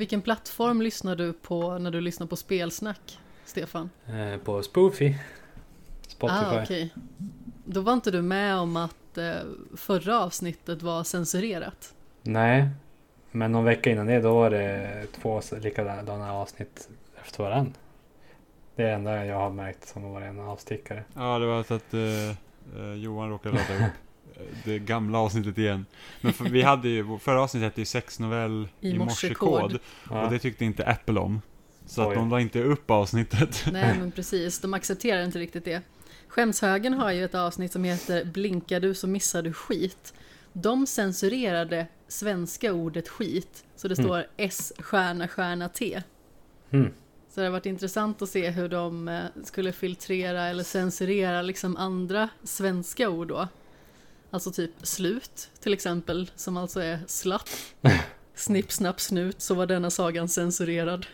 Vilken plattform lyssnar du på när du lyssnar på spelsnack, Stefan? Eh, på Spoofy. Spotify. Ah, okej. Då var inte du med om att eh, förra avsnittet var censurerat? Nej, men någon vecka innan det då var det två likadana avsnitt efter varann. Det är det enda jag har märkt som har varit en avstickare. Ja, det var så att eh, eh, Johan råkade ladda upp det gamla avsnittet igen. Men för, vi hade ju, förra avsnittet hette ju sexnovell I i morsekod. morsekod. Ja. Och det tyckte inte Apple om. Så att Oj. de la inte upp avsnittet. Nej, men precis. De accepterar inte riktigt det. Skämshögen har ju ett avsnitt som heter Blinkar du så missar du skit. De censurerade svenska ordet skit, så det Mm. står S stjärna stjärna T. Mm. Så det har varit intressant att se hur de eh, skulle filtrera eller censurera liksom andra svenska ord då. Alltså typ slut till exempel, som alltså är slatt. Snipp, snapp, snut, så var denna sagan censurerad.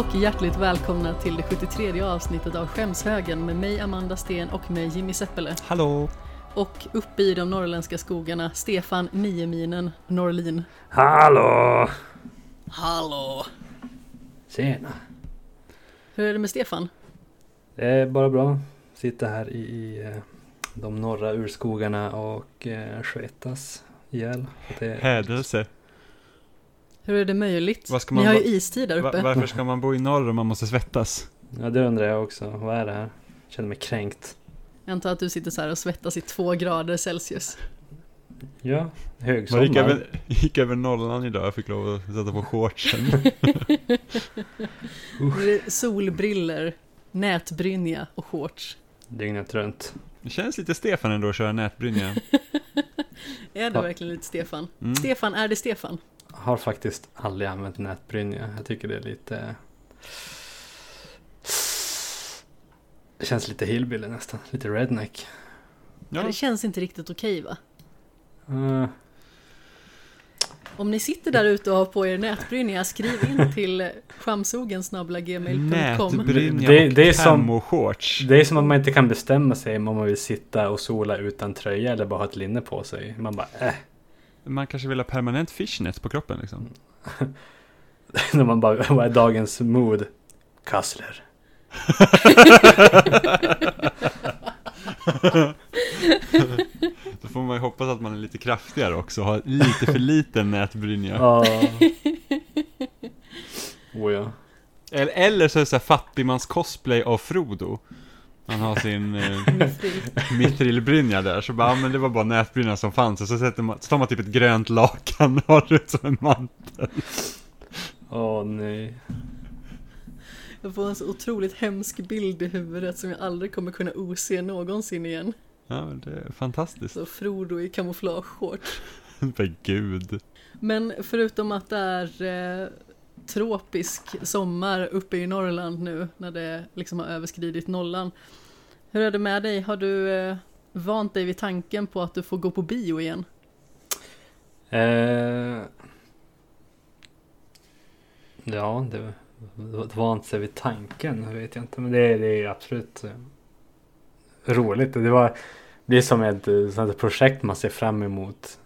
Och hjärtligt välkomna till det 73 avsnittet av Skämshögen med mig Amanda Sten och med Jimmy Seppele. Hallå! Och uppe i de norrländska skogarna Stefan Nieminen Norlin. Hallå! Hallå! Tjena! Hur är det med Stefan? Det är bara bra. Sitta här i, i eh, de norra urskogarna och eh, svettas ihjäl. Det, Hädelse. Hur är det möjligt? Vad ska Ni man har ju istid där Va- uppe. varför ska man bo i norr om man måste svettas? ja, det undrar jag också. Vad är det här? Känner mig kränkt. Jag antar att du sitter så här och svettas i två grader Celsius. Ja, Man gick högsommar. över, gick över nollan idag, jag fick lov att sätta på shortsen. Solbriller, nätbrynja och shorts. Dygnet runt. Det känns lite Stefan ändå att köra nätbrynja. Är det verkligen lite Stefan? Mm. Stefan, är det Stefan? Har faktiskt aldrig använt nätbrynja. Jag tycker det är lite... Det känns lite hillbilly nästan. Lite redneck. Ja, Det känns inte riktigt okej va? Uh, Om ni sitter där ute och har på er nätbrynja, skriv in till chamsogen.gmail.com nätbrynja Det- det är som- camo-shorts. det är som att man inte kan bestämma sig om man vill sitta och sola utan tröja eller bara ha ett linne på sig. Man bara äh. Man kanske vill ha permanent fishnet på kroppen liksom. När man bara, vad är dagens mood? Kassler. Då får man ju hoppas att man är lite kraftigare också, har lite för liten nätbrynja. Ja. oh ja. Eller, eller så är det så här fattigmans cosplay av Frodo. Han har sin eh, Mithril. mitrilbrynja där, så bara, men det var bara nätbrynja som fanns. Och så, sätter man, så tar man typ ett grönt lakan och har det som en mantel. Åh nej. Jag får en så otroligt hemsk bild i huvudet som jag aldrig kommer kunna ose någonsin igen. Ja, men det är fantastiskt. Så Frodo i kamouflageshorts. För gud. Men förutom att det är eh, tropisk sommar uppe i Norrland nu när det liksom har överskridit nollan. Hur är det med dig? Har du eh, vant dig vid tanken på att du får gå på bio igen? Eh, ja, det, det var inte sig vid tanken, jag vet jag inte. Men det, det är absolut eh, roligt. Det, var, det är som ett, eh, projekt man ser fram emot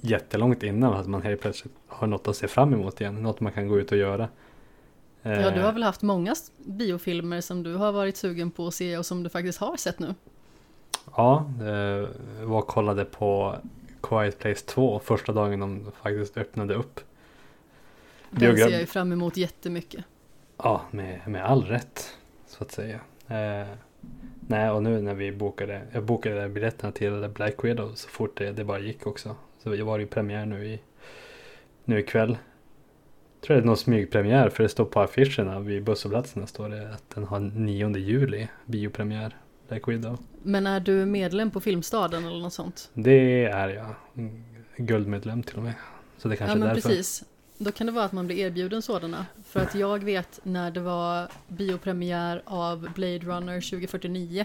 jättelångt innan. Att man helt plötsligt har något att se fram emot igen. Något man kan gå ut och göra. Ja, du Eh, har väl haft många biofilmer som du har varit sugen på att se och som du faktiskt har sett nu? Ja, eh, var och kollade på Quiet Place 2 första dagen de faktiskt öppnade upp. Den ser jag ju fram emot jättemycket. Ja, med, med all rätt så att säga. Eh, nej, och nu när vi bokade, jag bokade biljetterna till Black Widow så fort det, det bara gick också. Så jag var i premiär nu i nu ikväll. Tror det är någon smygpremiär för det står på affischerna vid busshållplatserna står det att den har 9 juli biopremiär. Black Widow. Men är du medlem på Filmstaden eller något sånt? Det är jag. Guldmedlem till och med. Så det kanske ja men är därför. precis. Då kan det vara att man blir erbjuden sådana. För att jag vet när det var biopremiär av Blade Runner 2049.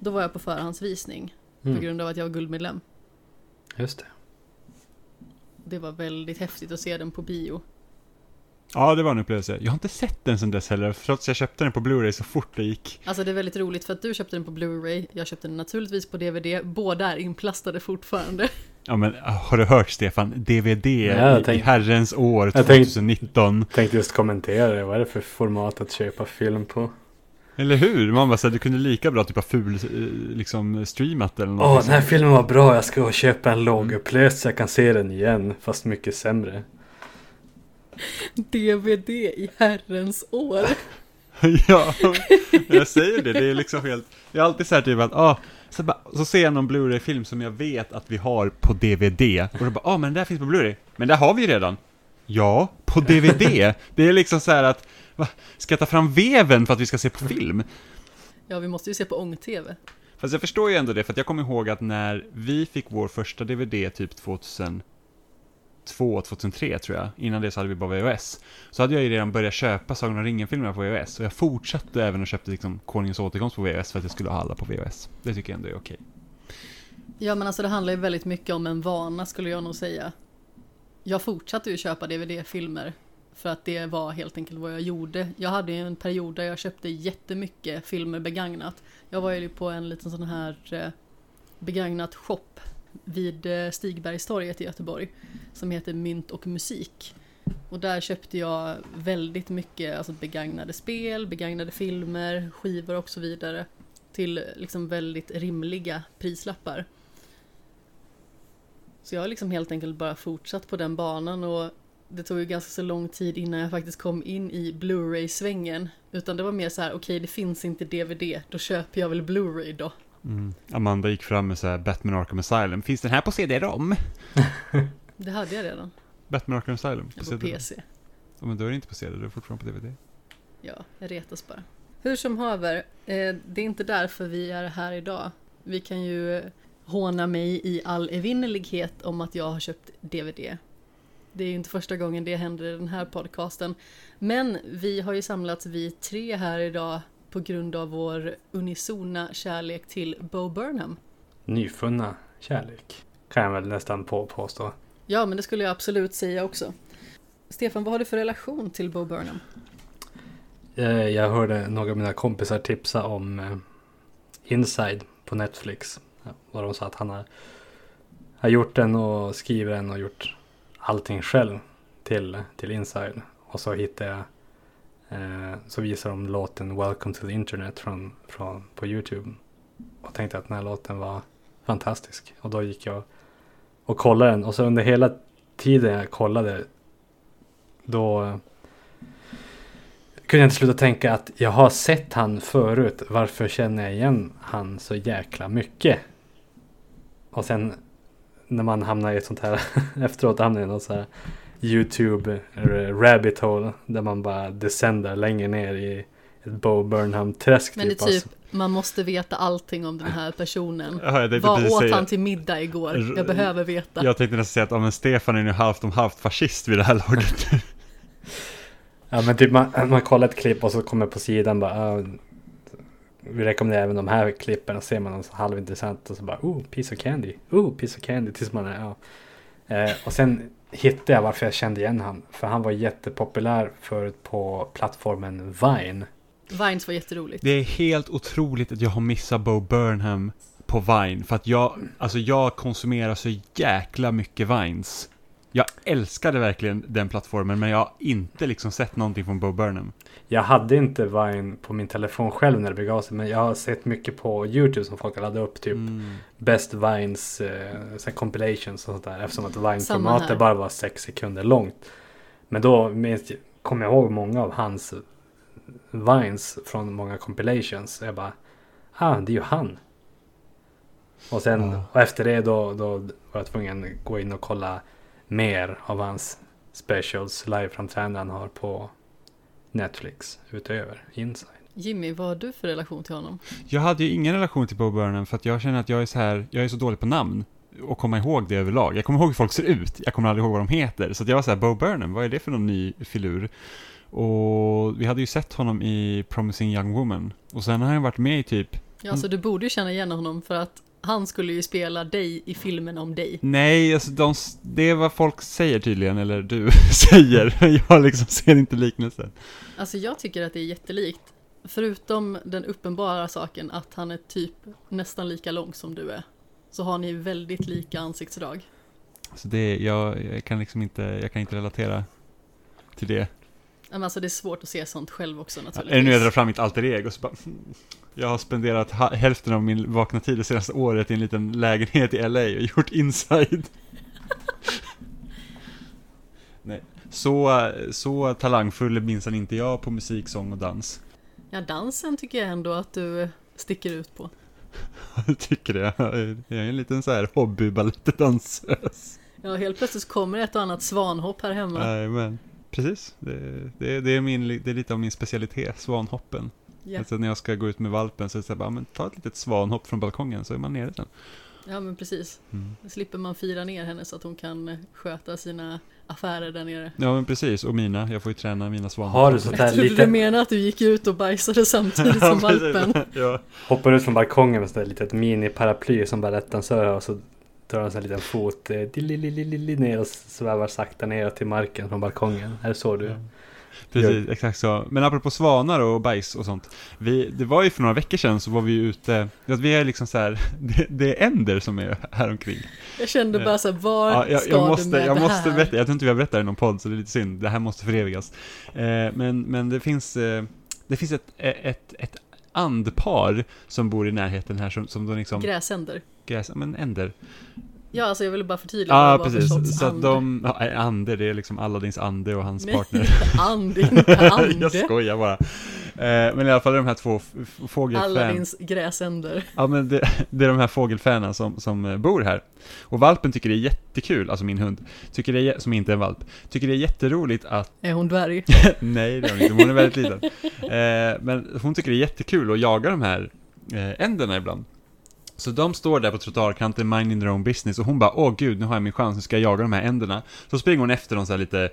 Då var jag på förhandsvisning. På Mm, grund av att jag var guldmedlem. just det. Det var väldigt häftigt att se den på bio. Ja, det var en upplevelse. Jag har inte sett den sedan dess heller, trots att jag köpte den på Blu-ray så fort det gick. Alltså det är väldigt roligt för att du köpte den på Blu-ray. Jag köpte den naturligtvis på DVD. Båda är inplastade fortfarande. Ja men, har du hört Stefan? DVD jag i, i tänkte- herrens år Jag tänkte- 2019. Tänkte just kommentera det. Vad är det för format att köpa film på? Eller hur? Man bara såhär, du kunde lika bra typ ha ful, eh, liksom streamat eller Åh, något. den här filmen var bra. Jag ska köpa en lågupplöst så jag kan se den igen. Fast mycket sämre. DVD i herrens år. ja, jag säger det. Det är liksom helt... Jag är alltid såhär typ att, ah, så, bara, så ser jag någon Blu-ray-film som jag vet att vi har på DVD. Och då bara, ah men den där finns på Blu-ray. Men där har vi ju redan. Ja, på DVD. det är liksom så här att, va, ska jag ta fram veven för att vi ska se på film? Ja, vi måste ju se på ång-tv. Fast jag förstår ju ändå det, för att jag kommer ihåg att när vi fick vår första DVD typ 2002, 2003 tror jag, innan det så hade vi bara VHS. Så hade jag ju redan börjat köpa Sagan om ringen-filmerna på VHS, och jag fortsatte även och köpte liksom Konungens återkomst på VHS för att jag skulle ha alla på VHS. Det tycker jag ändå är okej. Ja, men alltså det handlar ju väldigt mycket om en vana skulle jag nog säga. Jag fortsatte ju köpa DVD-filmer för att det var helt enkelt vad jag gjorde. Jag hade ju en period där jag köpte jättemycket filmer begagnat. Jag var ju på en liten sån här eh, begagnat shop vid eh, Stigbergstorget i Göteborg som heter Mynt och musik. Och där köpte jag väldigt mycket alltså begagnade spel, begagnade filmer, skivor och så vidare till liksom väldigt rimliga prislappar. Så jag har liksom helt enkelt bara fortsatt på den banan och det tog ju ganska så lång tid innan jag faktiskt kom in i Blu-ray-svängen. Utan det var mer så här, okej det finns inte DVD, då köper jag väl Blu-ray då. Mm. Amanda gick fram med så här Batman Arkham Asylum. Finns den här på CD-ROM? Det hade jag redan, Batman Arkham Asylum? på CD-ROM. PC. Ja, men då är det inte på CD, då är fortfarande på DVD. Ja, jag retas bara. Hur som haver, eh, det är inte därför vi är här idag. Vi kan ju håna mig i all evinnerlighet om att jag har köpt DVD. Det är ju inte första gången det händer i den här podcasten. Men vi har ju samlats vi tre här idag på grund av vår unisona kärlek till Bo Burnham. Nyfunna kärlek. Kan jag väl nästan på, påstå. Ja, men det skulle jag absolut säga också. Stefan, vad har du för relation till Bo Burnham? Eh, Jag hörde några av mina kompisar tipsa om eh, Inside på Netflix. Vad de sa att han har, har gjort den och skriver den och gjort allting själv till, till Inside. Och så hittade jag eh, så visar de låten Welcome to the Internet från, från, på Youtube. Och tänkte att den här låten var fantastisk. Och då gick jag och kollade den. Och så under hela tiden jag kollade då eh, kunde jag inte sluta tänka att jag har sett han förut. Varför känner jag igen han så jäkla mycket? Och sen när man hamnar i ett sånt här efteråt hamnar i något så här YouTube rabbit hole där man bara descendar längre ner i ett Bo Burnham träsk. Men det är typ. Alltså, typ, man måste veta allting om den här personen. Ja, Vad åt säga- han till middag igår? Jag behöver veta. Jag tänkte nästan säga att ja, men Stefan är nu halvt om halvt fascist vid det här laget. Ja men typ man, man kollar ett klipp och så kommer på sidan bara ah, Vi rekommenderar även de här klippen och ser man något halvintressant och så bara oh piece of candy, oh piece of candy tills man är ja. Eh, och sen hittade jag varför jag kände igen han. För han var jättepopulär förut på plattformen Vine. Vines var jätteroligt. Det är helt otroligt att jag har missat Bo Burnham på Vine. För att jag, alltså jag konsumerar så jäkla mycket Vines. Jag älskade verkligen den plattformen, men jag har inte liksom sett någonting från Bo Burnham. Jag hade inte Vine på min telefon själv när det begav sig. Men jag har sett mycket på YouTube som folk har laddat upp. Typ Mm. Best Vines eh, compilations och sånt där. Eftersom att Vine-formatet bara var sex sekunder långt. Men då kommer jag ihåg många av hans Vines från många compilations. Jag bara, ah det är ju han. Och sen Ja. och efter det då, då var jag tvungen att gå in och kolla mer av hans specials, liveframträdanden han har på Netflix utöver Inside. Jimmy, vad har du för relation till honom? Jag hade ju ingen relation till Bo Burnham för att jag känner att jag är så här, jag är så dålig på namn och komma ihåg det överlag. Jag kommer ihåg hur folk ser ut, jag kommer aldrig ihåg vad de heter. Så att jag var så här, Bo Burnham, vad är det för någon ny filur? Och vi hade ju sett honom i Promising Young Woman. Och sen har han varit med i typ, Ja, så du borde ju känna igen honom för att han skulle ju spela dig i filmen om dig. nej, alltså de, det är vad folk säger tydligen, eller du säger. Jag liksom ser inte liknelsen. Alltså jag tycker att det är jättelikt. Förutom den uppenbara saken att han är typ nästan lika lång som du är. Så har ni väldigt lika ansiktsdrag. Så det, jag, jag kan liksom inte, jag kan inte relatera till det. Men alltså det är svårt att se sånt själv också Är naturligtvis. det nu jag drar fram mitt alter ego så bara. Jag har spenderat hälften av min vakna tid det senaste året i en liten lägenhet i LA och gjort inside. Nej. Så, så talangfull är minsann inte jag på musik, sång och dans. Ja, dansen tycker jag ändå att du sticker ut på. Jag tycker det. Jag är en liten så här hobbybalettedansös. Ja, helt plötsligt kommer ett och annat svanhopp här hemma. Men precis. Det, det, det, är min, det är lite av min specialitet, svanhoppen. Ja. Alltså när jag ska gå ut med valpen så är det så här, bara, men ta ett litet svanhopp från balkongen så är man nere sen. ja, men precis. Mm. Då slipper man fira ner henne så att hon kan sköta sina affärer där nere. Ja men precis, och mina, jag får ju träna mina svanhopp. Har du sånt Jag här trodde du lite, menade att du gick ut och bajsade samtidigt som valpen. ja. hoppar ut från balkongen med sånt där litet mini-paraply som balettdansör och så drar en sån här liten fot eh, ner och svävar sakta ner till marken från balkongen. Är det så du? Precis, exakt så. Men apropå svanar och bajs och sånt. Vi, det var ju för några veckor sedan så var vi ute, vi är liksom så här, det, det är änder som är här omkring. Jag kände bara så här, var Ja, jag, ska jag du måste, med jag det måste här? berätta, jag tror inte vi har berättat det i någon podd så det är lite synd, det här måste förevigas. Eh, men, men det finns, eh, det finns ett, ett, ett andpar som bor i närheten här som, som de liksom, Gräsänder. gräs, men änder. Ja, alltså jag ville bara förtydliga Ja, vad det var för precis. sorts Så att de, ja, ande, det är liksom Aladdins ande och hans Nej, partner. inte and, inte ande. jag skojar bara. Eh, men i alla fall de här två f- f- fågelfan. Aladdins gräsänder. Ja men det, det är de här fågelfänen som, som eh, bor här. Och valpen tycker det är jättekul, alltså min hund, tycker det är, som inte är en valp, tycker det är jätteroligt att, Är hon dvärg? nej det är hon inte, hon är väldigt liten. Eh, men hon tycker det är jättekul att jaga de här eh, änderna ibland. Så de står där på trottoarkanten, minding their own business, och hon bara åh gud, nu har jag min chans, nu ska jag jaga de här änderna. Så springer hon efter dem så här lite,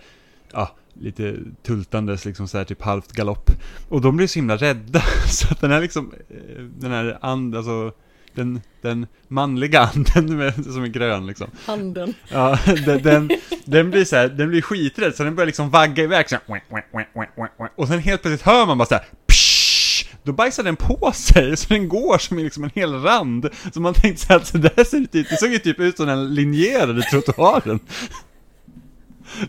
ja, lite tultandes, liksom så här typ halvt galopp. Och de blir så himla rädda, så att den här liksom, eh, den här and, alltså, den, den manliga anden med, som är grön liksom. Handen. Ja, den, den, den blir så här, den blir skiträdd så den börjar liksom vagga iväg så här, Och sen helt plötsligt hör man bara så här, Då bajsar den på sig, så den går som liksom en hel rand. Så man tänkte så här, att så där ser det ut, det såg ju typ ut som den linjerade trottoaren.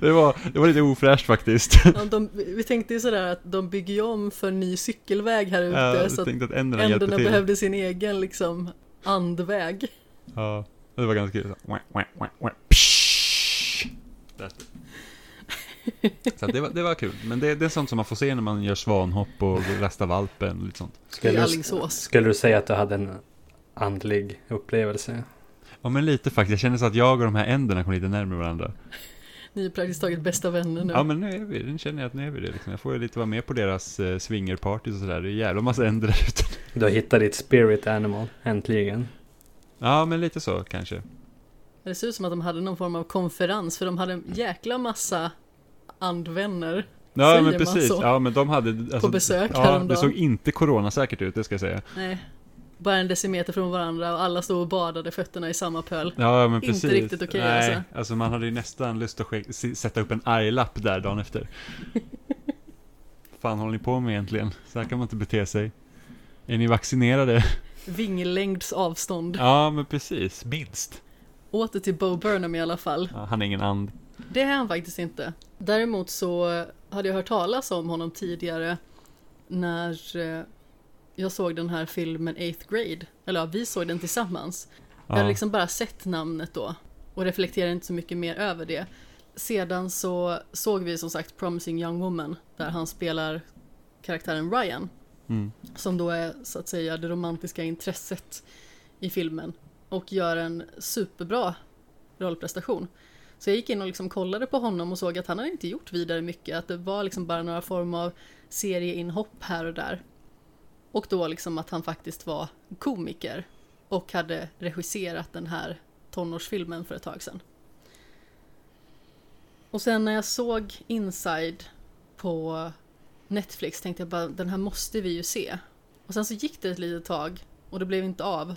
Det var, det var lite ofräscht faktiskt. Ja, de, vi tänkte ju sådär att de bygger ju om för ny cykelväg här ute Jag så att änderna änderna behövde sin egen liksom andväg. Ja, det var ganska kul. Så. Så det, var, det var kul, men det, det är sånt som man får se när man gör svanhopp och rastar valpen och lite sånt. Skulle du, skulle du säga att du hade en andlig upplevelse? Ja men lite faktiskt, jag känner så att jag och de här änderna kom lite närmare varandra. Ni är praktiskt taget bästa vänner nu. Ja men nu är vi nu känner jag att nu är vi det liksom. Jag får ju lite vara med på deras eh, swingerpartys och sådär, det är en jävla massa änder där ute. Du har hittat ditt spirit animal, äntligen. Ja men lite så kanske. Det ser ut som att de hade någon form av konferens för de hade en jäkla massa andvänner Ja Säger men man precis, så? ja men de hade... Alltså, på besök Ja, häromdagen. det såg inte coronasäkert ut, det ska jag säga. Nej, bara en decimeter från varandra och alla stod och badade fötterna i samma pöl. Ja men Inte precis. riktigt okej, Nej, alltså. alltså man hade ju nästan lust att s- sätta upp en arglapp där dagen efter. fan håller ni på med egentligen? Så här kan man inte bete sig. Är ni vaccinerade? Vinglängds avstånd. Ja men precis, minst. Åter till Bo Burnham i alla fall. Ja, han är ingen and. Det är han faktiskt inte. Däremot så hade jag hört talas om honom tidigare när eh, jag såg den här filmen 8th grade. Eller ja, vi såg den tillsammans. Jag hade liksom bara sett namnet då och reflekterade inte så mycket mer över det. Sedan så såg vi som sagt Promising Young Woman där han spelar karaktären Ryan Mm. som då är så att säga det romantiska intresset i filmen och gör en superbra rollprestation. Så jag gick in och liksom kollade på honom och såg att han hade inte gjort vidare mycket, att det var liksom bara några form av serieinhopp här och där. Och då liksom att han faktiskt var komiker och hade regisserat den här tonårsfilmen för ett tag sedan. Och sen när jag såg Inside på Netflix tänkte jag bara den här måste vi ju se. Och sen så gick det ett litet tag och det blev inte av.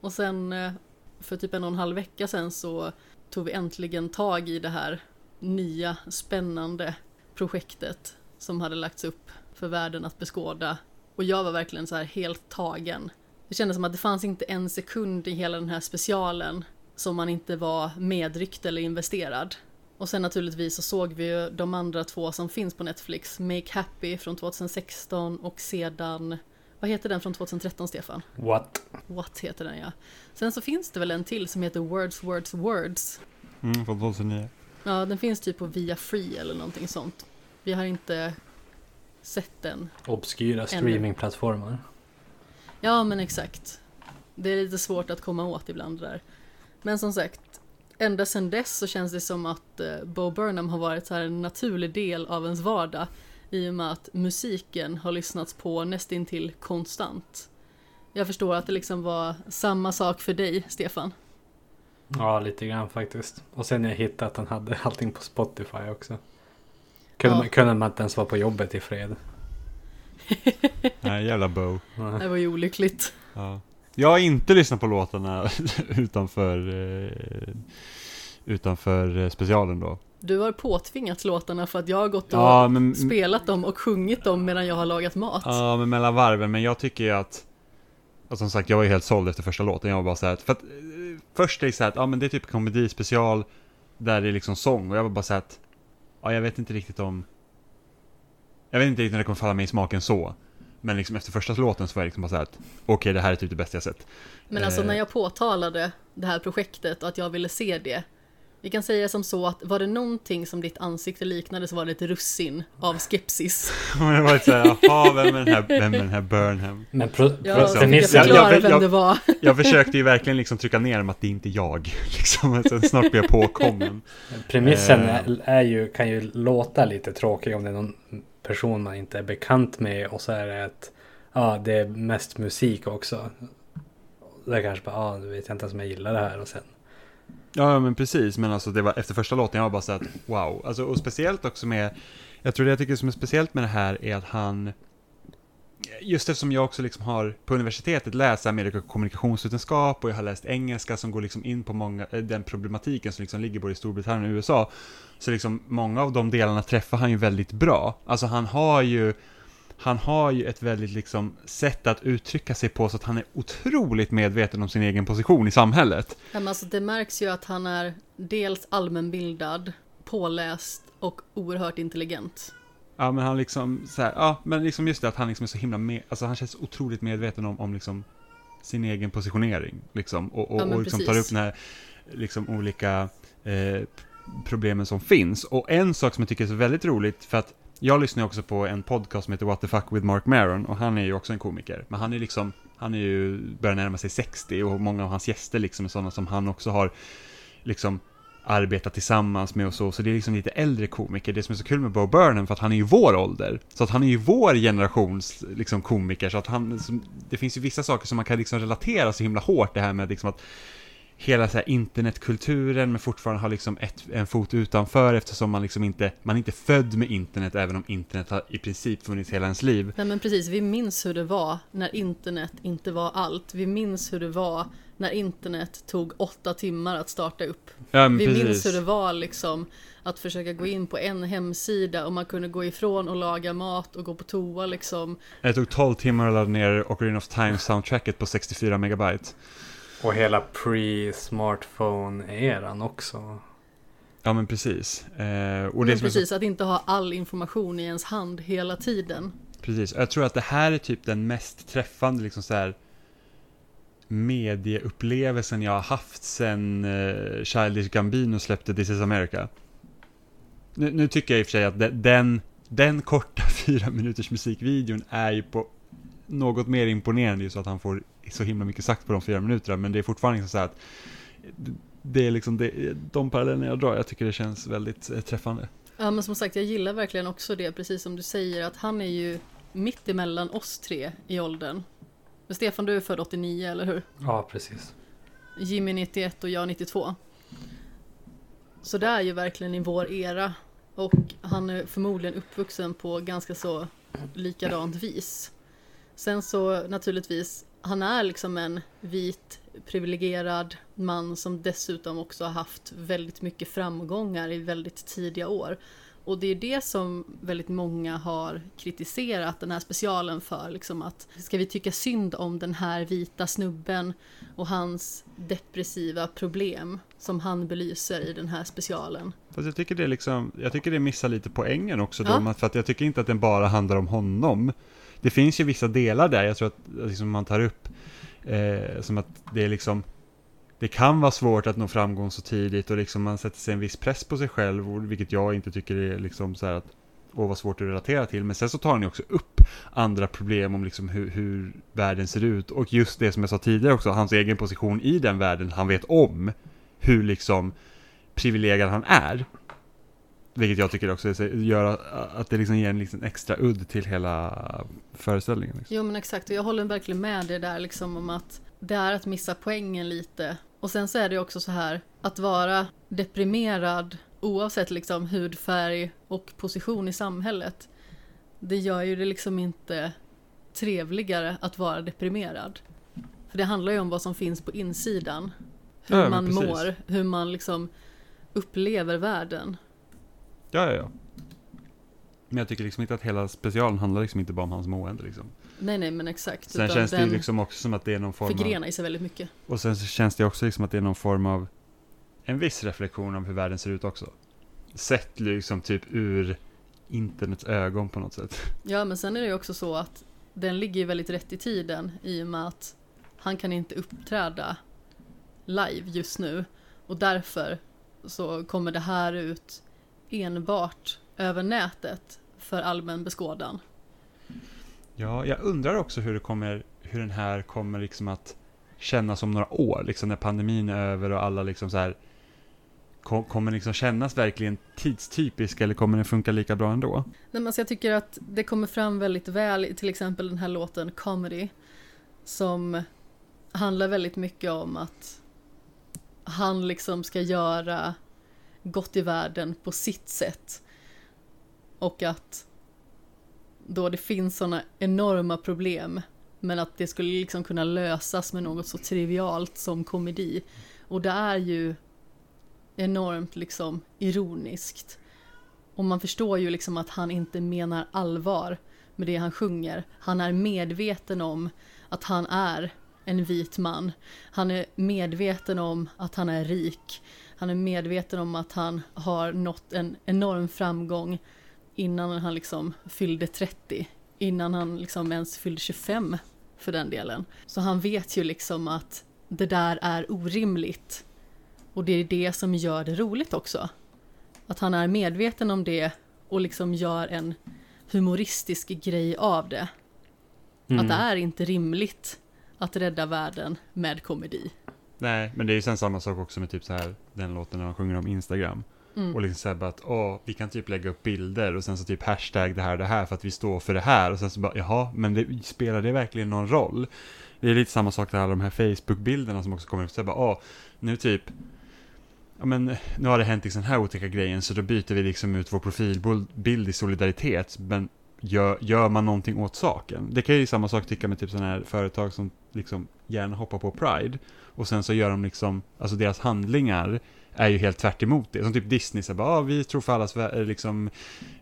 Och sen eh, för typ en och en halv vecka sen så tog vi äntligen tag i det här nya spännande projektet som hade lagts upp för världen att beskåda. Och jag var verkligen så här helt tagen. Det kändes som att det fanns inte en sekund i hela den här specialen som man inte var medryckt eller investerad. Och sen naturligtvis så såg vi ju de andra två som finns på Netflix, Make Happy från 2016 och sedan, vad heter den från 2013 Stefan? What? What heter den ja. Sen så finns det väl en till som heter Words, Words, Words. Mm, från 2009. Ja, den finns typ på Via Free eller någonting sånt. Vi har inte sett den. Obskyra streamingplattformar. Ja, men exakt. Det är lite svårt att komma åt ibland det där. Men som sagt, ända sedan dess så känns det som att eh, Bo Burnham har varit så här en naturlig del av ens vardag i och med att musiken har lyssnats på nästintill konstant. Jag förstår att det liksom var samma sak för dig, Stefan. Ja, lite grann faktiskt. Och sen när jag hittade att han hade allting på Spotify också. Kunde, Ja. man, kunde man inte ens vara på jobbet i fred. Nej, jävla Bo. Det var ju olyckligt. Ja. Jag har inte lyssnat på låtarna utanför, eh, utanför eh, specialen då. Du har påtvingat låtarna för att jag har gått och Ja men, spelat dem och sjungit dem medan jag har lagat mat. ja, men mellan varven. Men jag tycker ju att, och som sagt, jag var ju helt såld efter första låten. Jag var bara så här, att- för att eh, först är det så här att, ja men det är typ komedispecial där det är liksom sång. Och jag var bara så här att, ja jag vet inte riktigt om, jag vet inte riktigt när det kommer falla mig i smaken så. Men liksom efter första låten så var jag liksom bara så här att, okej det här är typ det bästa jag sett. Men alltså Eh. när jag påtalade det här projektet och att jag ville se det. Vi kan säga som så att var det någonting som ditt ansikte liknade så var det ett russin av skepsis. Jag var så här, jaha, vem är den här, vem är den här Burnham? Men pro, Ja, pro, så Sen fick jag jag- jag- vem jag- det var. Jag försökte ju verkligen liksom trycka ner dem att det är inte jag. Liksom, sen snart blir jag påkommen. premissen Eh. är, är ju, kan ju låta lite tråkig om det är någon person man inte är bekant med och så är det att ja, det är mest musik också. Det är kanske bara, ja, du vet jag inte ens om jag gillar det här och sen. Ja, men precis. Men alltså det var efter första låten, jag var bara så att wow. Alltså, och speciellt också med, jag tror det jag tycker som är speciellt med det här är att han, just eftersom jag också liksom har på universitetet läst Amerika och kommunikationsvetenskap och jag har läst engelska som går liksom in på många, eh, den problematiken som liksom ligger både i Storbritannien och USA. Så liksom många av de delarna träffar han ju väldigt bra. Alltså han har ju, han har ju ett väldigt liksom sätt att uttrycka sig på så att han är otroligt medveten om sin egen position i samhället. Men alltså det märks ju att han är dels allmänbildad, påläst och oerhört intelligent. Ja, men han liksom så här, ja, men liksom just det att han liksom är så himla med, alltså han känns otroligt medveten om, om liksom sin egen positionering, liksom, och, och, Ja, och liksom tar upp den här, liksom olika eh, problemen som finns. Och en sak som jag tycker är så väldigt roligt, för att jag lyssnar ju också på en podcast som heter What the fuck with Mark Maron, och han är ju också en komiker, men han är liksom, han är ju, börjar närma sig 60, och många av hans gäster liksom är sådana som han också har, liksom, arbetat tillsammans med och så, så det är liksom lite äldre komiker. Det som är så kul med Bo Burnham, för att han är ju vår ålder, så att han är ju vår generations liksom, komiker, så att han, det finns ju vissa saker som man kan liksom relatera så himla hårt, det här med liksom att hela så här internetkulturen, men fortfarande har liksom ett, en fot utanför eftersom man liksom inte, man är inte född med internet, även om internet har i princip funnits hela ens liv. Nej men precis, vi minns hur det var när internet inte var allt. Vi minns hur det var när internet tog åtta timmar att starta upp. Ja, Vi precis. minns hur det var liksom att försöka gå in på en hemsida och man kunde gå ifrån och laga mat och gå på toa liksom. Det tog 12 timmar att ladda ner Ocarina of Time soundtracket på 64 megabyte. Och hela pre-smartphone-eran också. Ja, men precis. Eh, och det Men är så precis, att inte ha all information i ens hand hela tiden. Precis, jag tror att det här är typ den mest träffande liksom så här medieupplevelsen jag har haft sen uh, Childish Gambino släppte This is America. Nu, nu tycker jag i och för sig att de, den, den korta fyra minuters musikvideon är ju på något mer imponerande just så att han får så himla mycket sagt på de fyra minuterna, men det är fortfarande liksom så här att det är liksom det, de parallellerna jag drar, jag tycker det känns väldigt eh, träffande. Ja men som sagt jag gillar verkligen också det precis som du säger att han är ju mitt emellan oss tre i åldern. Men Stefan du är född 89 eller hur? Ja, precis. Jimmy 91 och jag 92. Så det är ju verkligen i vår era. Och han är förmodligen uppvuxen på ganska så likadant vis. Sen så naturligtvis, han är liksom en vit privilegierad man som dessutom också har haft väldigt mycket framgångar i väldigt tidiga år. Och det är det som väldigt många har kritiserat den här specialen för. Liksom att ska vi tycka synd om den här vita snubben och hans depressiva problem som han belyser i den här specialen. Fast jag tycker det är liksom, jag tycker det missar lite poängen också Ja. då, för att jag tycker inte att den bara handlar om honom. Det finns ju vissa delar där, jag tror att liksom, man tar upp, eh, som att det är liksom, det kan vara svårt att nå framgång så tidigt och liksom man sätter sig en viss press på sig själv, vilket jag inte tycker är liksom så här att, och vad svårt att relatera till. Men sen så tar ni också upp andra problem om liksom hur, hur världen ser ut och just det som jag sa tidigare också, hans egen position i den världen, han vet om hur liksom privilegierad han är. Vilket jag tycker också gör att det liksom ger en liksom extra udd till hela föreställningen. Liksom. Jo men exakt, och jag håller verkligen med dig där liksom om att det är att missa poängen lite. Och sen så är det också så här, att vara deprimerad oavsett liksom hudfärg och position i samhället. Det gör ju det liksom inte trevligare att vara deprimerad. För det handlar ju om vad som finns på insidan. Hur Ja, man mår, hur man liksom upplever världen. Ja, ja, ja. Men jag tycker liksom inte att hela specialen handlar liksom inte bara om hans mående liksom. Nej nej men exakt. Sen känns det ju liksom också som att det är någon form av... förgrenar i sig väldigt mycket. Och sen så känns det också liksom att det är någon form av en viss reflektion av hur världen ser ut också. Sett liksom typ ur internets ögon på något sätt. Ja, men sen är det ju också så att den ligger ju väldigt rätt i tiden i och med att han kan inte uppträda live just nu och därför så kommer det här ut enbart över nätet för allmän beskådan. Ja, jag undrar också hur det kommer, hur den här kommer liksom att kännas om några år, liksom när pandemin är över och alla liksom så här kom, kommer liksom kännas verkligen tidstypisk eller kommer den funka lika bra ändå? Nej, men alltså jag tycker att det kommer fram väldigt väl i till exempel den här låten Comedy som handlar väldigt mycket om att han liksom ska göra gått i världen på sitt sätt och att då det finns sådana enorma problem men att det skulle liksom kunna lösas med något så trivialt som komedi och det är ju enormt liksom ironiskt och man förstår ju liksom att han inte menar allvar med det han sjunger. Han är medveten om att han är en vit man. Han är medveten om att han är rik. Han är medveten om att han har nått en enorm framgång innan han liksom fyllde 30. Innan han liksom ens fyllde 25 för den delen. Så han vet ju liksom att det där är orimligt. Och det är det som gör det roligt också. Att han är medveten om det och liksom gör en humoristisk grej av det. Mm. Att det är inte rimligt att rädda världen med komedi. Nej, men det är ju sen samma sak också med typ så här den låten när han sjunger om Instagram. Mm. Och liksom så här bara att, åh, vi kan typ lägga upp bilder och sen så typ hashtag det här det här för att vi står för det här. Och sen så bara, jaha, men det, spelar det verkligen någon roll? Det är lite samma sak med alla de här Facebook-bilderna som också kommer upp. Så bara, åh, nu typ, ja men nu har det hänt liksom den här otäcka grejen så då byter vi liksom ut vår profilbild i solidaritet. Men gör, gör man någonting åt saken? Det kan ju samma sak tycka med typ sådana här företag som liksom gärna hoppar på Pride. Och sen så gör de liksom, alltså deras handlingar är ju helt tvärt emot det. Som typ Disney, så bara, ah, vi tror för allas eh, liksom,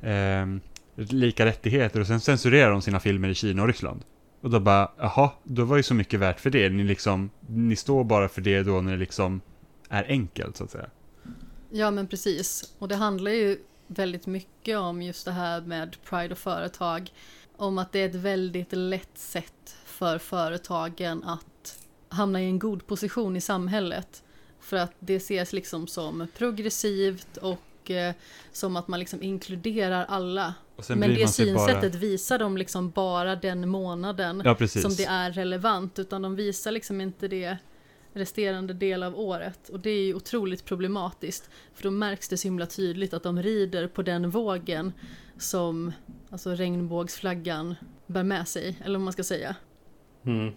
eh, lika rättigheter och sen censurerar de sina filmer i Kina och Ryssland. Och då bara, jaha, då var ju så mycket värt för det. Ni liksom, ni står bara för det då när det liksom är enkelt så att säga. Ja men precis. Och det handlar ju väldigt mycket om just det här med Pride och företag. Om att det är ett väldigt lätt sätt för företagen att hamna i en god position i samhället. För att det ses liksom som progressivt och eh, som att man liksom inkluderar alla. Men det synsättet bara... visar de liksom bara den månaden Ja, som det är relevant. Utan de visar liksom inte det resterande del av året. Och det är ju otroligt problematiskt. För då märks det så himla tydligt att de rider på den vågen som alltså regnbågsflaggan bär med sig, eller vad man ska säga. Mm.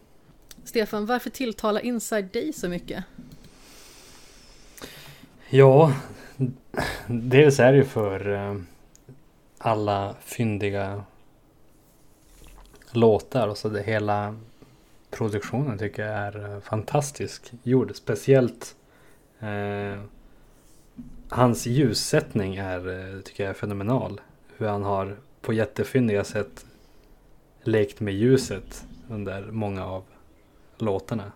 Stefan, varför tilltalar Inside dig så mycket? Ja, dels är det ju för eh, alla fyndiga låtar och så det hela produktionen tycker jag är eh, fantastisk gjord. Speciellt eh, hans ljussättning är, eh, tycker jag är fenomenal. Hur han har på jättefyndiga sätt lekt med ljuset under många av låtarna.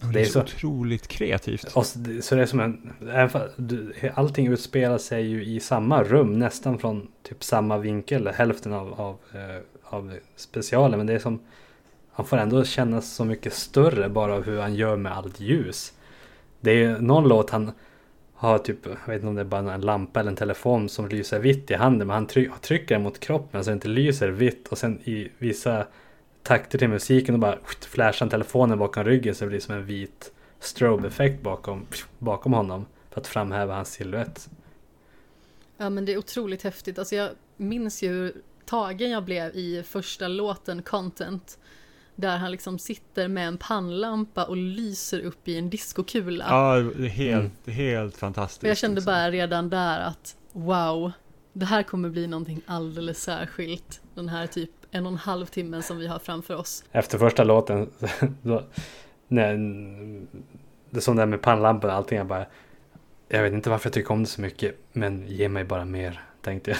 Det, Det är så otroligt kreativt. Och så, det är som en... Allting utspelar sig ju i samma rum, nästan från typ samma vinkel, hälften av, av, eh, av specialen. Men det är som... Han får ändå kännas så mycket större bara av hur han gör med allt ljus. Det är ju någon låt han har typ, jag vet inte om det är bara en lampa eller en telefon som lyser vitt i handen. Men han try- trycker den mot kroppen så det inte lyser vitt. Och sen i vissa takter till musiken och bara flashar telefonen bakom ryggen så det blir som en vit strobe-effekt bakom, bakom honom. För att framhäva hans silhuett. Ja men det är otroligt häftigt. Alltså jag minns ju hur tagen jag blev i första låten Content. Där han liksom sitter med en pannlampa och lyser upp i en diskokula. Ja, det är helt, Mm. helt fantastiskt. och jag kände liksom. bara redan där att wow, det här kommer bli någonting alldeles särskilt. Den här typ en och en halv timmen som vi har framför oss. Efter första låten, då, när, det som där med pannlampan och allting, jag bara Jag vet inte varför jag tycker om det så mycket, men ge mig bara mer, tänkte jag.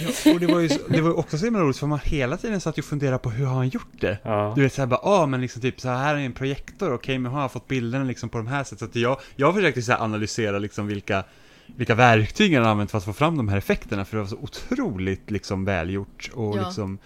Ja, och det var ju så, det var också så himla roligt för man hela tiden satt och funderade på hur har han gjort det? Ja. Du vet såhär bara, ah men liksom typ så här är en projektor, okej men har han fått bilderna liksom på de här sättet? Så att jag, jag försökte så här analysera liksom vilka, vilka verktyg han använt för att få fram de här effekterna, för det var så otroligt liksom välgjort och Ja. liksom,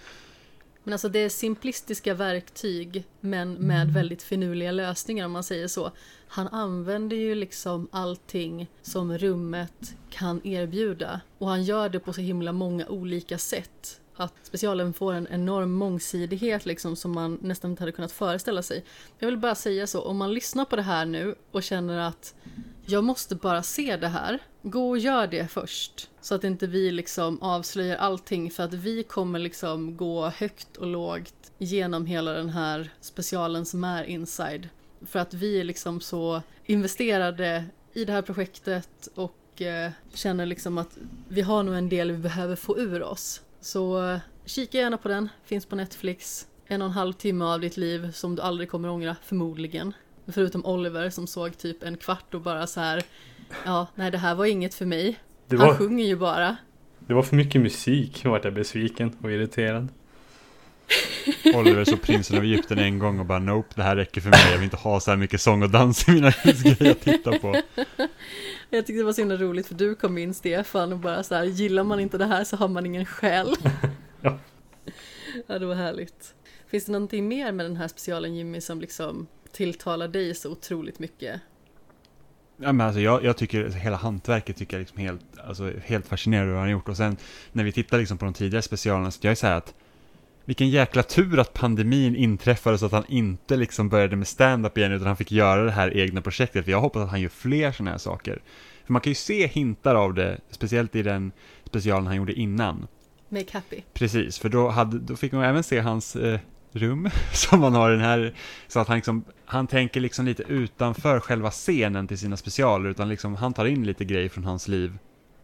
Men alltså det är simplistiska verktyg men med väldigt finurliga lösningar om man säger så. Han använder ju liksom allting som rummet kan erbjuda och han gör det på så himla många olika sätt. Att specialen får en enorm mångsidighet liksom som man nästan inte hade kunnat föreställa sig. Jag vill bara säga så, om man lyssnar på det här nu och känner att jag måste bara se det här. Gå och gör det först. Så att inte vi liksom avslöjar allting för att vi kommer liksom gå högt och lågt genom hela den här specialen som är inside. För att vi är liksom så investerade i det här projektet och eh, känner liksom att vi har nog en del vi behöver få ur oss. Så eh, kika gärna på den, finns på Netflix. En och en halv timme av ditt liv som du aldrig kommer ångra, förmodligen. Förutom Oliver som såg typ en kvart och bara så här. Ja, nej det här var inget för mig. Det, Han var, sjunger ju bara. det var för mycket musik, vart jag besviken och irriterad. Oliver så prinsen av Egypten en gång och bara nope, det här räcker för mig, jag vill inte ha så här mycket sång och dans i mina grejer att titta på. Jag tyckte det var så himla roligt för du kom in Stefan och bara så här, gillar man inte det här så har man ingen själ. Ja. ja, det var härligt. Finns det någonting mer med den här specialen Jimmy som liksom tilltalar dig så otroligt mycket? Ja, men alltså jag, jag tycker hela hantverket tycker jag liksom helt, alltså helt fascinerande vad han har gjort. Och sen när vi tittar liksom på de tidigare specialerna så jag är så här att vilken jäkla tur att pandemin inträffade så att han inte liksom började med stand-up igen utan han fick göra det här egna projektet. För jag hoppas att han gör fler sådana här saker. För man kan ju se hintar av det, speciellt i den specialen han gjorde innan. Make happy. Precis, för då, hade, då fick man även se hans eh, rum som han har i den här, så att han liksom, han tänker liksom lite utanför själva scenen till sina specialer, utan liksom han tar in lite grejer från hans liv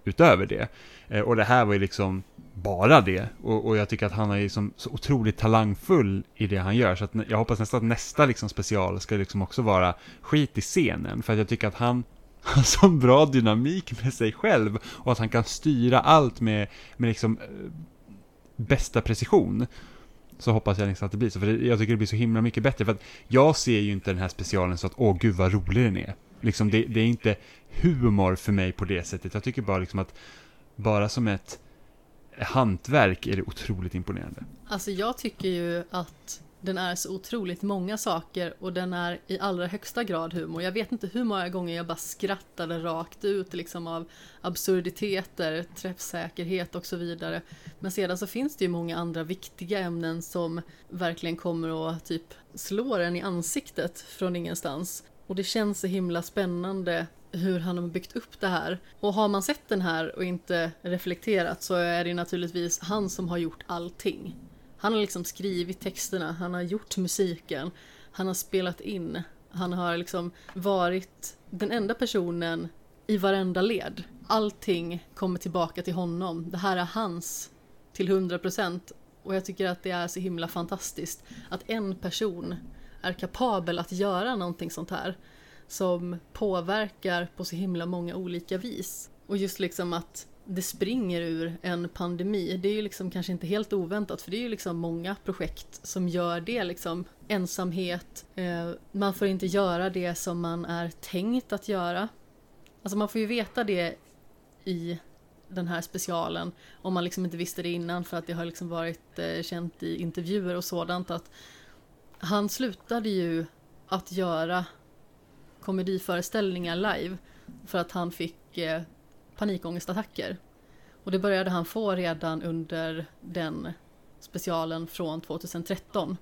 utöver det. Eh, och det här var ju liksom bara det, och, och jag tycker att han är liksom så otroligt talangfull i det han gör, så att jag hoppas nästan att nästa liksom special ska liksom också vara skit i scenen, för att jag tycker att han har så bra dynamik med sig själv och att han kan styra allt med, med liksom eh, bästa precision. Så hoppas jag liksom att det blir så, för det, jag tycker det blir så himla mycket bättre. För att jag ser ju inte den här specialen så att åh gud vad rolig den är. Liksom det, det är inte humor för mig på det sättet. Jag tycker bara liksom att bara som ett hantverk är det otroligt imponerande. Alltså jag tycker ju att den är så otroligt många saker och den är i allra högsta grad humor. Jag vet inte hur många gånger jag bara skrattade rakt ut liksom av absurditeter, träffsäkerhet och så vidare. Men sedan så finns det ju många andra viktiga ämnen som verkligen kommer att typ slå en i ansiktet från ingenstans. Och det känns så himla spännande hur han har byggt upp det här. Och har man sett den här och inte reflekterat så är det naturligtvis han som har gjort allting. Han har liksom skrivit texterna, han har gjort musiken, han har spelat in, han har liksom varit den enda personen i varenda led. Allting kommer tillbaka till honom. Det här är hans till 100 procent. Och jag tycker att det är så himla fantastiskt att en person är kapabel att göra någonting sånt här som påverkar på så himla många olika vis. Och just liksom att det springer ur en pandemi. Det är ju liksom kanske inte helt oväntat för det är ju liksom många projekt som gör det liksom. Ensamhet, eh, man får inte göra det som man är tänkt att göra. Alltså man får ju veta det i den här specialen om man liksom inte visste det innan för att det har liksom varit eh, känt i intervjuer och sådant att han slutade ju att göra komediföreställningar live för att han fick eh, panikångestattacker. Och det började han få redan under den specialen från 2013.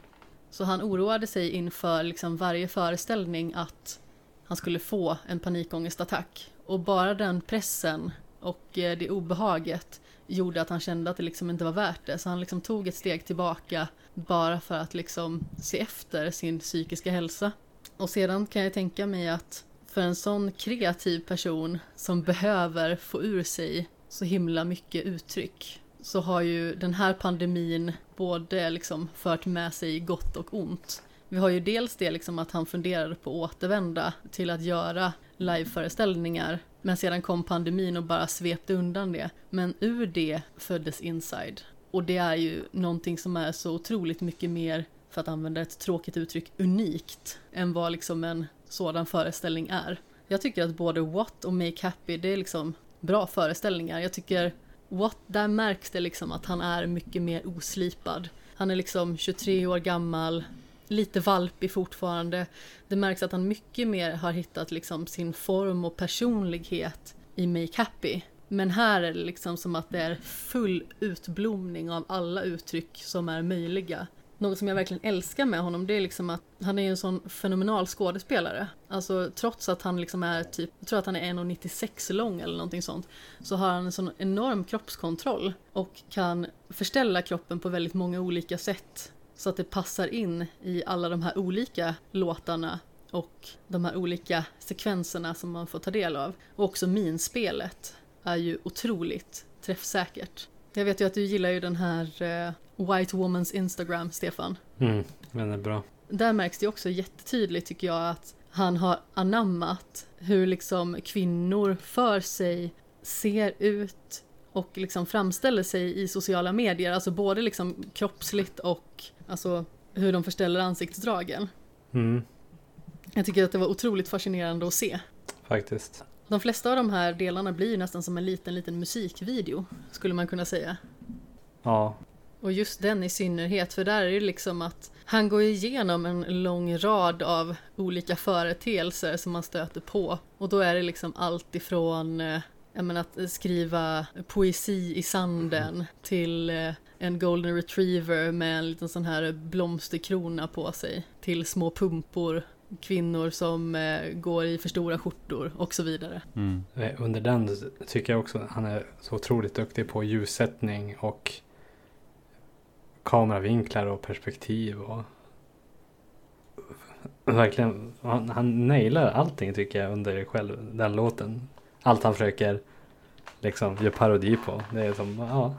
Så han oroade sig inför liksom varje föreställning att han skulle få en panikångestattack. Och bara den pressen och eh, det obehaget gjorde att han kände att det liksom inte var värt det. Så han liksom tog ett steg tillbaka bara för att liksom se efter sin psykiska hälsa. Och sedan kan jag tänka mig att för en sån kreativ person som behöver få ur sig så himla mycket uttryck så har ju den här pandemin både liksom fört med sig gott och ont. Vi har ju dels det liksom att han funderade på att återvända till att göra liveföreställningar men sedan kom pandemin och bara svepte undan det. Men ur det föddes Inside. Och det är ju någonting som är så otroligt mycket mer, för att använda ett tråkigt uttryck, unikt än vad liksom en sådan föreställning är. Jag tycker att både What och Make Happy, det är liksom bra föreställningar. Jag tycker What, där märks det liksom att han är mycket mer oslipad. Han är liksom 23 år gammal, lite valpig fortfarande. Det märks att han mycket mer har hittat liksom sin form och personlighet i Make Happy. Men här är det liksom som att det är full utblomning av alla uttryck som är möjliga något som jag verkligen älskar med honom det är liksom att han är en sån fenomenal skådespelare. Alltså trots att han liksom är typ, jag tror att han är 1,96 lång eller någonting sånt. Så har han en sån enorm kroppskontroll och kan förställa kroppen på väldigt många olika sätt. Så att det passar in i alla de här olika låtarna och de här olika sekvenserna som man får ta del av. Och också minspelet är ju otroligt träffsäkert. Jag vet ju att du gillar ju den här eh, White Woman's Instagram, Stefan. Mm, den är bra. Där märks det också jättetydligt tycker jag att han har anammat hur liksom kvinnor för sig, ser ut och liksom framställer sig i sociala medier. Alltså både liksom kroppsligt och alltså hur de förställer ansiktsdragen. Mm. Jag tycker att det var otroligt fascinerande att se. Faktiskt. De flesta av de här delarna blir ju nästan som en liten, liten musikvideo, skulle man kunna säga. Ja. Och just den i synnerhet, för där är det liksom att han går igenom en lång rad av olika företeelser som man stöter på. Och då är det liksom allt ifrån eh, menar, att skriva poesi i sanden till eh, en golden retriever med en liten sån här blomsterkrona på sig. Till små pumpor kvinnor som eh, går i för stora skjortor och så vidare. Mm. Under den tycker jag också att han är så otroligt duktig på ljussättning och kameravinklar och perspektiv och verkligen, han, han nailar allting tycker jag under själv den låten. Allt han försöker liksom göra parodi på. Det är som, ja.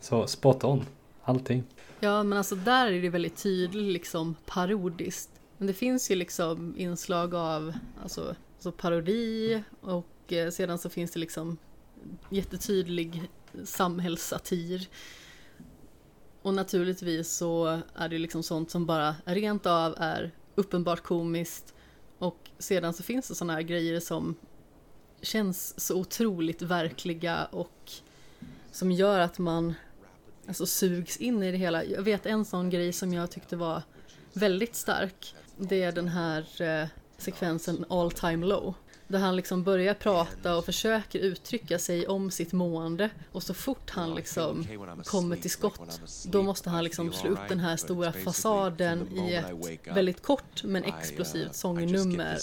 Så spot on, allting. Ja, men alltså där är det väldigt tydligt liksom parodiskt. Men det finns ju liksom inslag av alltså, alltså parodi och eh, sedan så finns det liksom jättetydlig samhällssatir. Och naturligtvis så är det liksom sånt som bara rent av är uppenbart komiskt. Och sedan så finns det såna här grejer som känns så otroligt verkliga och som gör att man alltså, sugs in i det hela. Jag vet en sån grej som jag tyckte var väldigt stark. Det är den här eh, sekvensen All Time Low. Där han liksom börjar prata och försöker uttrycka sig om sitt mående. Och så fort han liksom kommer till skott, då måste han liksom slå upp den här stora fasaden i ett väldigt kort men explosivt sångnummer.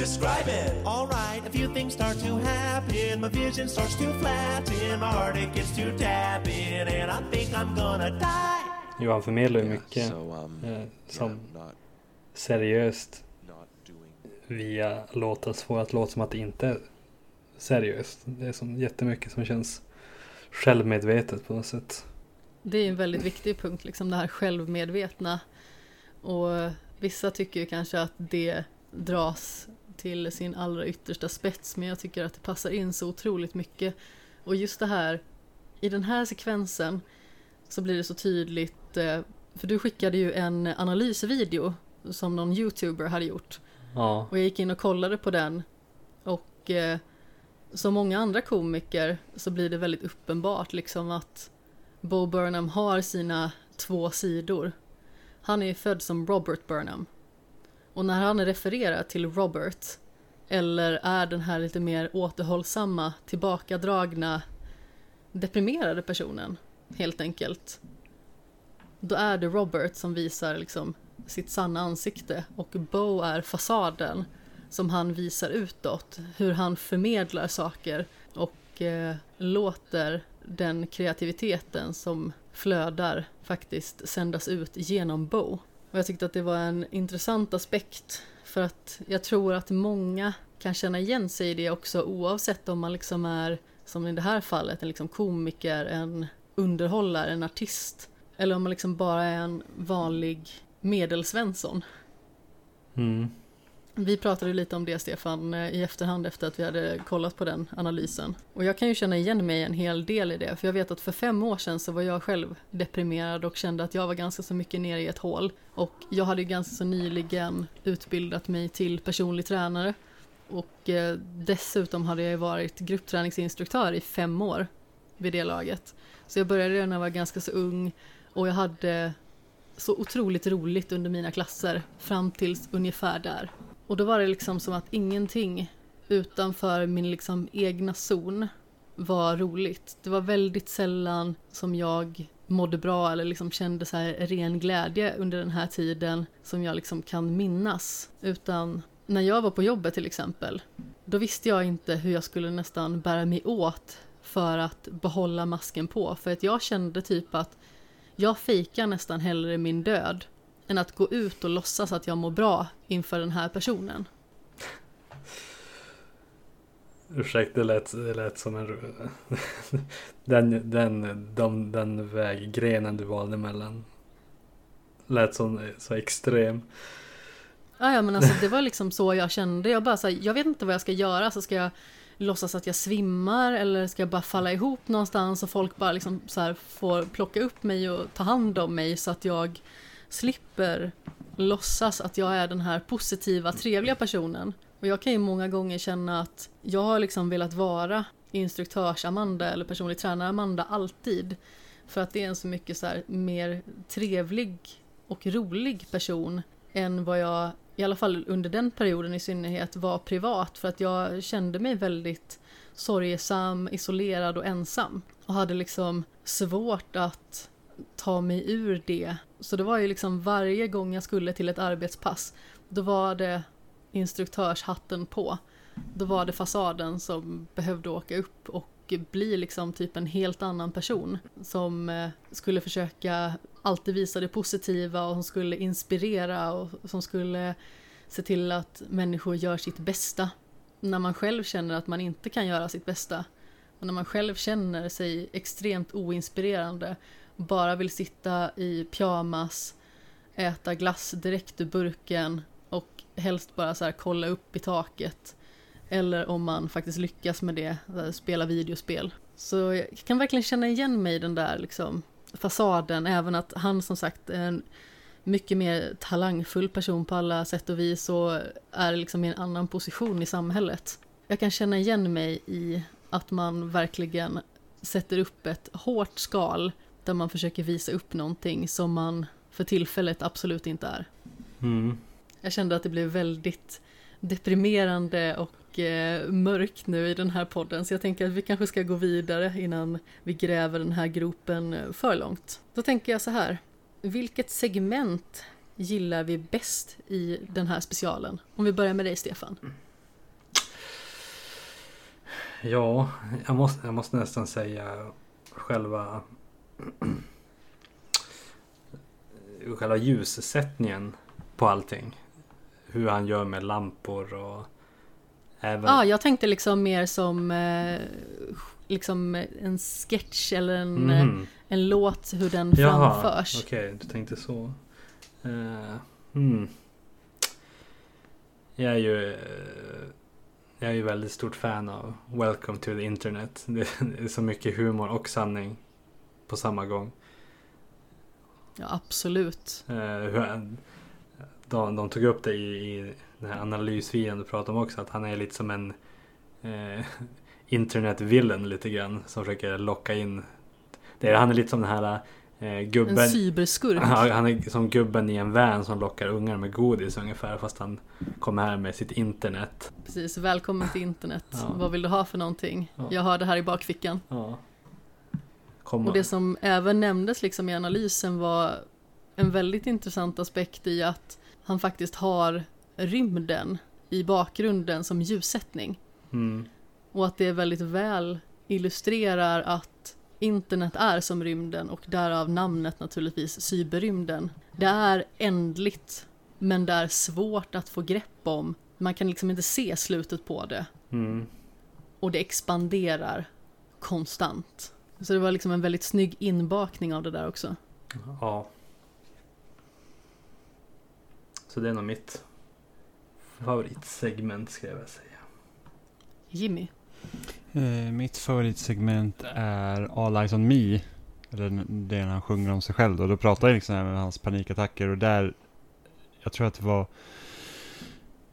Describe it. Alright, a few things start to happen. My vision starts to flatten. My heart it gets to tapping, and I think I'm gonna die. Jo, han förmedlar ju Yeah, mycket so, um, eh, yeah, som not, seriöst via låtar få att låta som att det inte är seriöst. Det är som jättemycket som känns självmedvetet på något sätt. Det är en väldigt viktig punkt, liksom det här självmedvetna. Och vissa tycker ju kanske att det dras till sin allra yttersta spets, men jag tycker att det passar in så otroligt mycket. Och just det här, i den här sekvensen så blir det så tydligt, eh, för du skickade ju en analysvideo som någon youtuber hade gjort. Ja, Och jag gick in och kollade på den och eh, som många andra komiker så blir det väldigt uppenbart liksom att Bo Burnham har sina två sidor. Han är född som Robert Burnham. Och när han refererar till Robert eller är den här lite mer återhållsamma, tillbakadragna, deprimerade personen helt enkelt. Då är det Robert som visar liksom sitt sanna ansikte och Bo är fasaden som han visar utåt, hur han förmedlar saker och eh, låter den kreativiteten som flödar faktiskt sändas ut genom Bo. Och jag tyckte att det var en intressant aspekt för att jag tror att många kan känna igen sig i det också oavsett om man liksom är, som i det här fallet, en liksom komiker, en underhållare, en artist eller om man liksom bara är en vanlig medelsvensson. mm. Vi pratade lite om det Stefan eh, i efterhand efter att vi hade kollat på den analysen. Och jag kan ju känna igen mig en hel del i det, för jag vet att för fem år sedan så var jag själv deprimerad och kände att jag var ganska så mycket nere i ett hål. Och jag hade ju ganska så nyligen utbildat mig till personlig tränare. Och eh, dessutom hade jag ju varit gruppträningsinstruktör i fem år vid det laget. Så jag började när jag var ganska så ung och jag hade så otroligt roligt under mina klasser fram tills ungefär där. Och då var det liksom som att ingenting utanför min liksom egna zon var roligt. Det var väldigt sällan som jag mådde bra eller liksom kände så här ren glädje under den här tiden som jag liksom kan minnas. Utan när jag var på jobbet till exempel, då visste jag inte hur jag skulle nästan bära mig åt för att behålla masken på. För att jag kände typ att jag fejkar nästan hellre min död än att gå ut och låtsas att jag mår bra inför den här personen. Ursäkta, det lät, det lät som en... den, den, de, den väggrenen du valde mellan. Lät som så extrem. Ja, ja men alltså det var liksom så jag kände. Jag bara så här, jag vet inte vad jag ska göra. Så ska jag låtsas att jag svimmar eller ska jag bara falla ihop någonstans och folk bara liksom så här får plocka upp mig och ta hand om mig så att jag slipper låtsas att jag är den här positiva, trevliga personen. Och jag kan ju många gånger känna att jag har liksom velat vara instruktörs-Amanda eller personlig tränare-Amanda alltid. För att det är en så mycket så här mer trevlig och rolig person än vad jag, i alla fall under den perioden i synnerhet, var privat. För att jag kände mig väldigt sorgesam, isolerad och ensam. Och hade liksom svårt att ta mig ur det. Så det var ju liksom varje gång jag skulle till ett arbetspass, då var det instruktörshatten på. Då var det fasaden som behövde åka upp och bli liksom typ en helt annan person som eh, skulle försöka alltid visa det positiva och som skulle inspirera och som skulle se till att människor gör sitt bästa när man själv känner att man inte kan göra sitt bästa och när man själv känner sig extremt oinspirerande bara vill sitta i pyjamas, äta glass direkt ur burken och helst bara så här kolla upp i taket eller om man faktiskt lyckas med det, spela videospel. Så jag kan verkligen känna igen mig i den där liksom fasaden, även att han som sagt är en mycket mer talangfull person på alla sätt och vis och är liksom i en annan position i samhället. jag kan känna igen mig i att man verkligen sätter upp ett hårt skal där man försöker visa upp någonting som man för tillfället absolut inte är. Mm. Jag kände att det blev väldigt deprimerande och eh, mörkt nu i den här podden så jag tänker att vi kanske ska gå vidare innan vi gräver den här gropen eh, för långt. Då tänker jag så här, vilket segment gillar vi bäst i den här specialen? Om vi börjar med dig Stefan. Ja, jag måste, jag måste nästan säga själva själva ljussättningen på allting. Hur han gör med lampor och även... Ja, jag tänkte liksom mer som eh, liksom en sketch eller en, Mhm. en låt hur den Jaha, framförs. okej, du tänkte så. Uh, hmm. Jag är ju Jag är ju väldigt stort fan av Welcome to the Internet. Det är så mycket humor och sanning på samma gång. Ja, absolut. Eh, de, de tog upp det i, i den här analysvideon du pratade om också. Att han är lite som en eh, internet villain lite grann. Som försöker locka in. Det är, han är lite som den här eh, gubben. En cyberskurk. Han är som gubben i en van som lockar ungar med godis ungefär. Fast han kommer här med sitt internet. Precis, välkommen till internet. Ja. Vad vill du ha för någonting? Ja. Jag har det här i bakfickan. Ja. Kom Och det som även nämndes liksom i analysen var en väldigt intressant aspekt i att han faktiskt har rymden i bakgrunden som ljussättning. mm, Och att det väldigt väl illustrerar att internet är som rymden och därav namnet naturligtvis cyberrymden. Det är ändligt men det är svårt att få grepp om. Man kan liksom inte se slutet på det mm, och det expanderar konstant. Så det var liksom en väldigt snygg inbakning av det där också. ja. Så det är nog mitt favoritsegment ska jag väl säga. Jimmy. Eh, mitt favoritsegment är All Eyes On Me. Eller det när han sjunger om sig själv då. Då pratar jag liksom med hans panikattacker och där, jag tror att det var,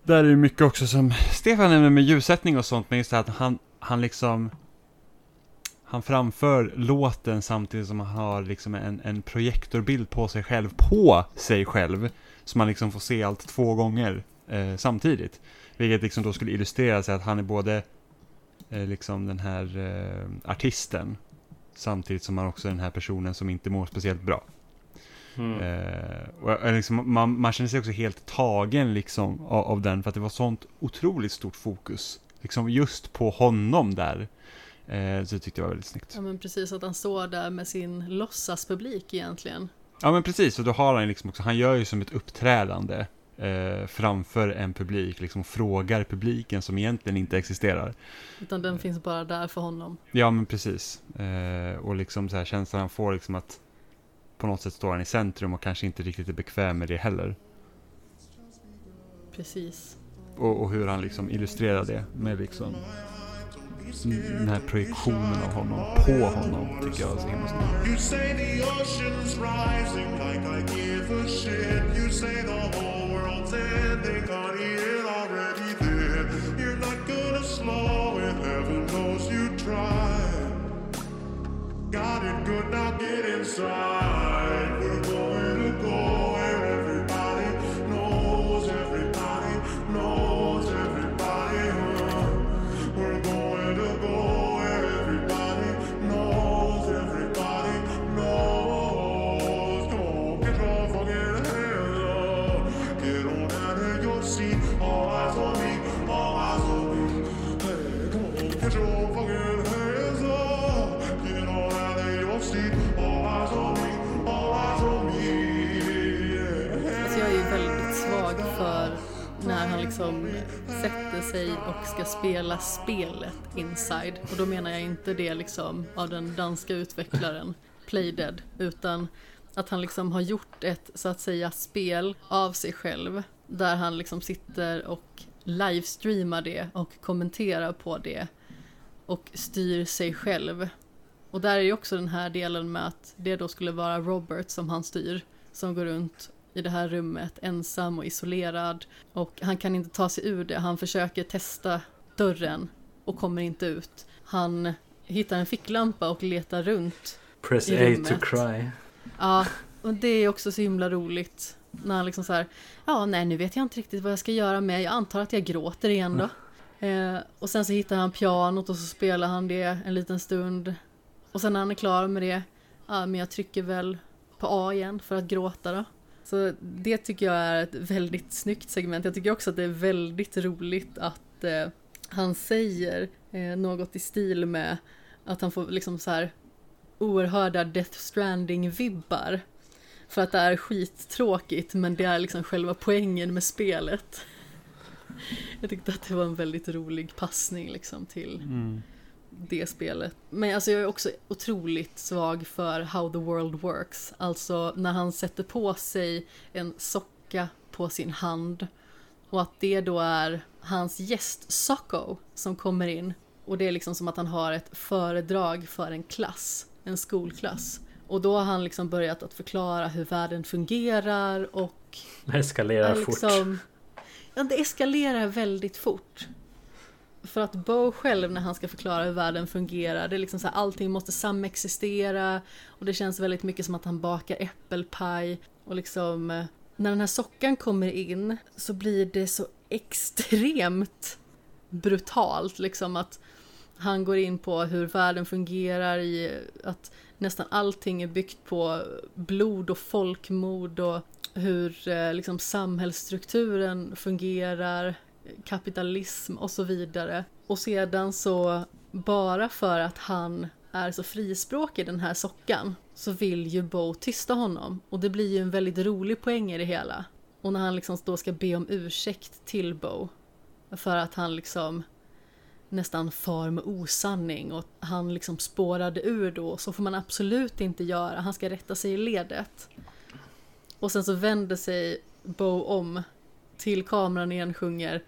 där är det mycket också som Stefan nämner med ljussättning och sånt, men just det att han, han liksom, han framför låten samtidigt som han har liksom en, en projektorbild på sig själv, på sig själv. Så man liksom får se allt två gånger eh, samtidigt. Vilket liksom då skulle illustrera sig att han är både eh, liksom den här eh, artisten samtidigt som han också är den här personen som inte mår speciellt bra. Mm. Eh, och jag- liksom, man, man känner sig också helt tagen liksom av, av den för att det var sånt otroligt stort fokus liksom just på honom där. Eh, så det tyckte jag var väldigt snyggt. Ja men precis att han står där med sin låtsaspublik egentligen. Ja men precis, och då har han liksom också, han gör ju som ett uppträdande eh, framför en publik, liksom frågar publiken som egentligen inte existerar. Utan den finns bara där för honom. Ja men precis. Eh, och liksom så här känslan han får liksom att på något sätt står han i centrum och kanske inte riktigt är bekväm med det heller. Precis. Och, och hur han liksom illustrerar det med liksom den här projektionen av honom på honom tycker jag är så himla snyggt. Liksom sätter sig och ska spela spelet Inside. Och då menar jag inte det liksom av den danska utvecklaren Playdead. Utan att han liksom har gjort ett så att säga spel av sig själv. Där han liksom sitter och livestreamar det och kommenterar på det. Och styr sig själv. Och där är ju också den här delen med att det då skulle vara Robert som han styr. Som går runt i det här rummet ensam och isolerad. Och han kan inte ta sig ur det. Han försöker testa dörren och kommer inte ut. Han hittar en ficklampa och letar runt. Press I A to rummet. cry. Ja, och det är också så himla roligt. När han liksom så här, ja nej nu vet jag inte riktigt vad jag ska göra med, jag antar att jag gråter igen då. Eh, och sen så hittar han pianot och så spelar han det en liten stund. Och sen när han är klar med det, ja men jag trycker väl på A igen för att gråta då. Så det tycker jag är ett väldigt snyggt segment. Jag tycker också att det är väldigt roligt att eh, han säger eh, något i stil med att han får liksom så här oerhörda Death Stranding-vibbar. För att det är skittråkigt men det är liksom själva poängen med spelet. Jag tyckte att det var en väldigt rolig passning liksom till Mm det spelet. Men alltså jag är också otroligt svag för how the world works. Alltså när han sätter på sig en socka på sin hand och att det då är hans gäst Socko som kommer in och det är liksom som att han har ett föredrag för en klass, en skolklass. Och då har han liksom börjat att förklara hur världen fungerar och Det eskalerar Ja, fort. liksom, ja, det eskalerar väldigt fort. För att Bo själv när han ska förklara hur världen fungerar, det är liksom så här, allting måste samexistera och det känns väldigt mycket som att han bakar äppelpaj och liksom eh, när den här sockan kommer in så blir det så extremt brutalt liksom att han går in på hur världen fungerar i att nästan allting är byggt på blod och folkmord och hur eh, liksom samhällsstrukturen fungerar, kapitalism och så vidare. Och sedan så, bara för att han är så frispråkig den här sockan, så vill ju Bo tysta honom. Och det blir ju en väldigt rolig poäng i det hela. Och när han liksom då ska be om ursäkt till Bo, för att han liksom nästan far med osanning och han liksom spårade ur då, så får man absolut inte göra, han ska rätta sig i ledet. Och sen så vänder sig Bo om till kameran igen sjunger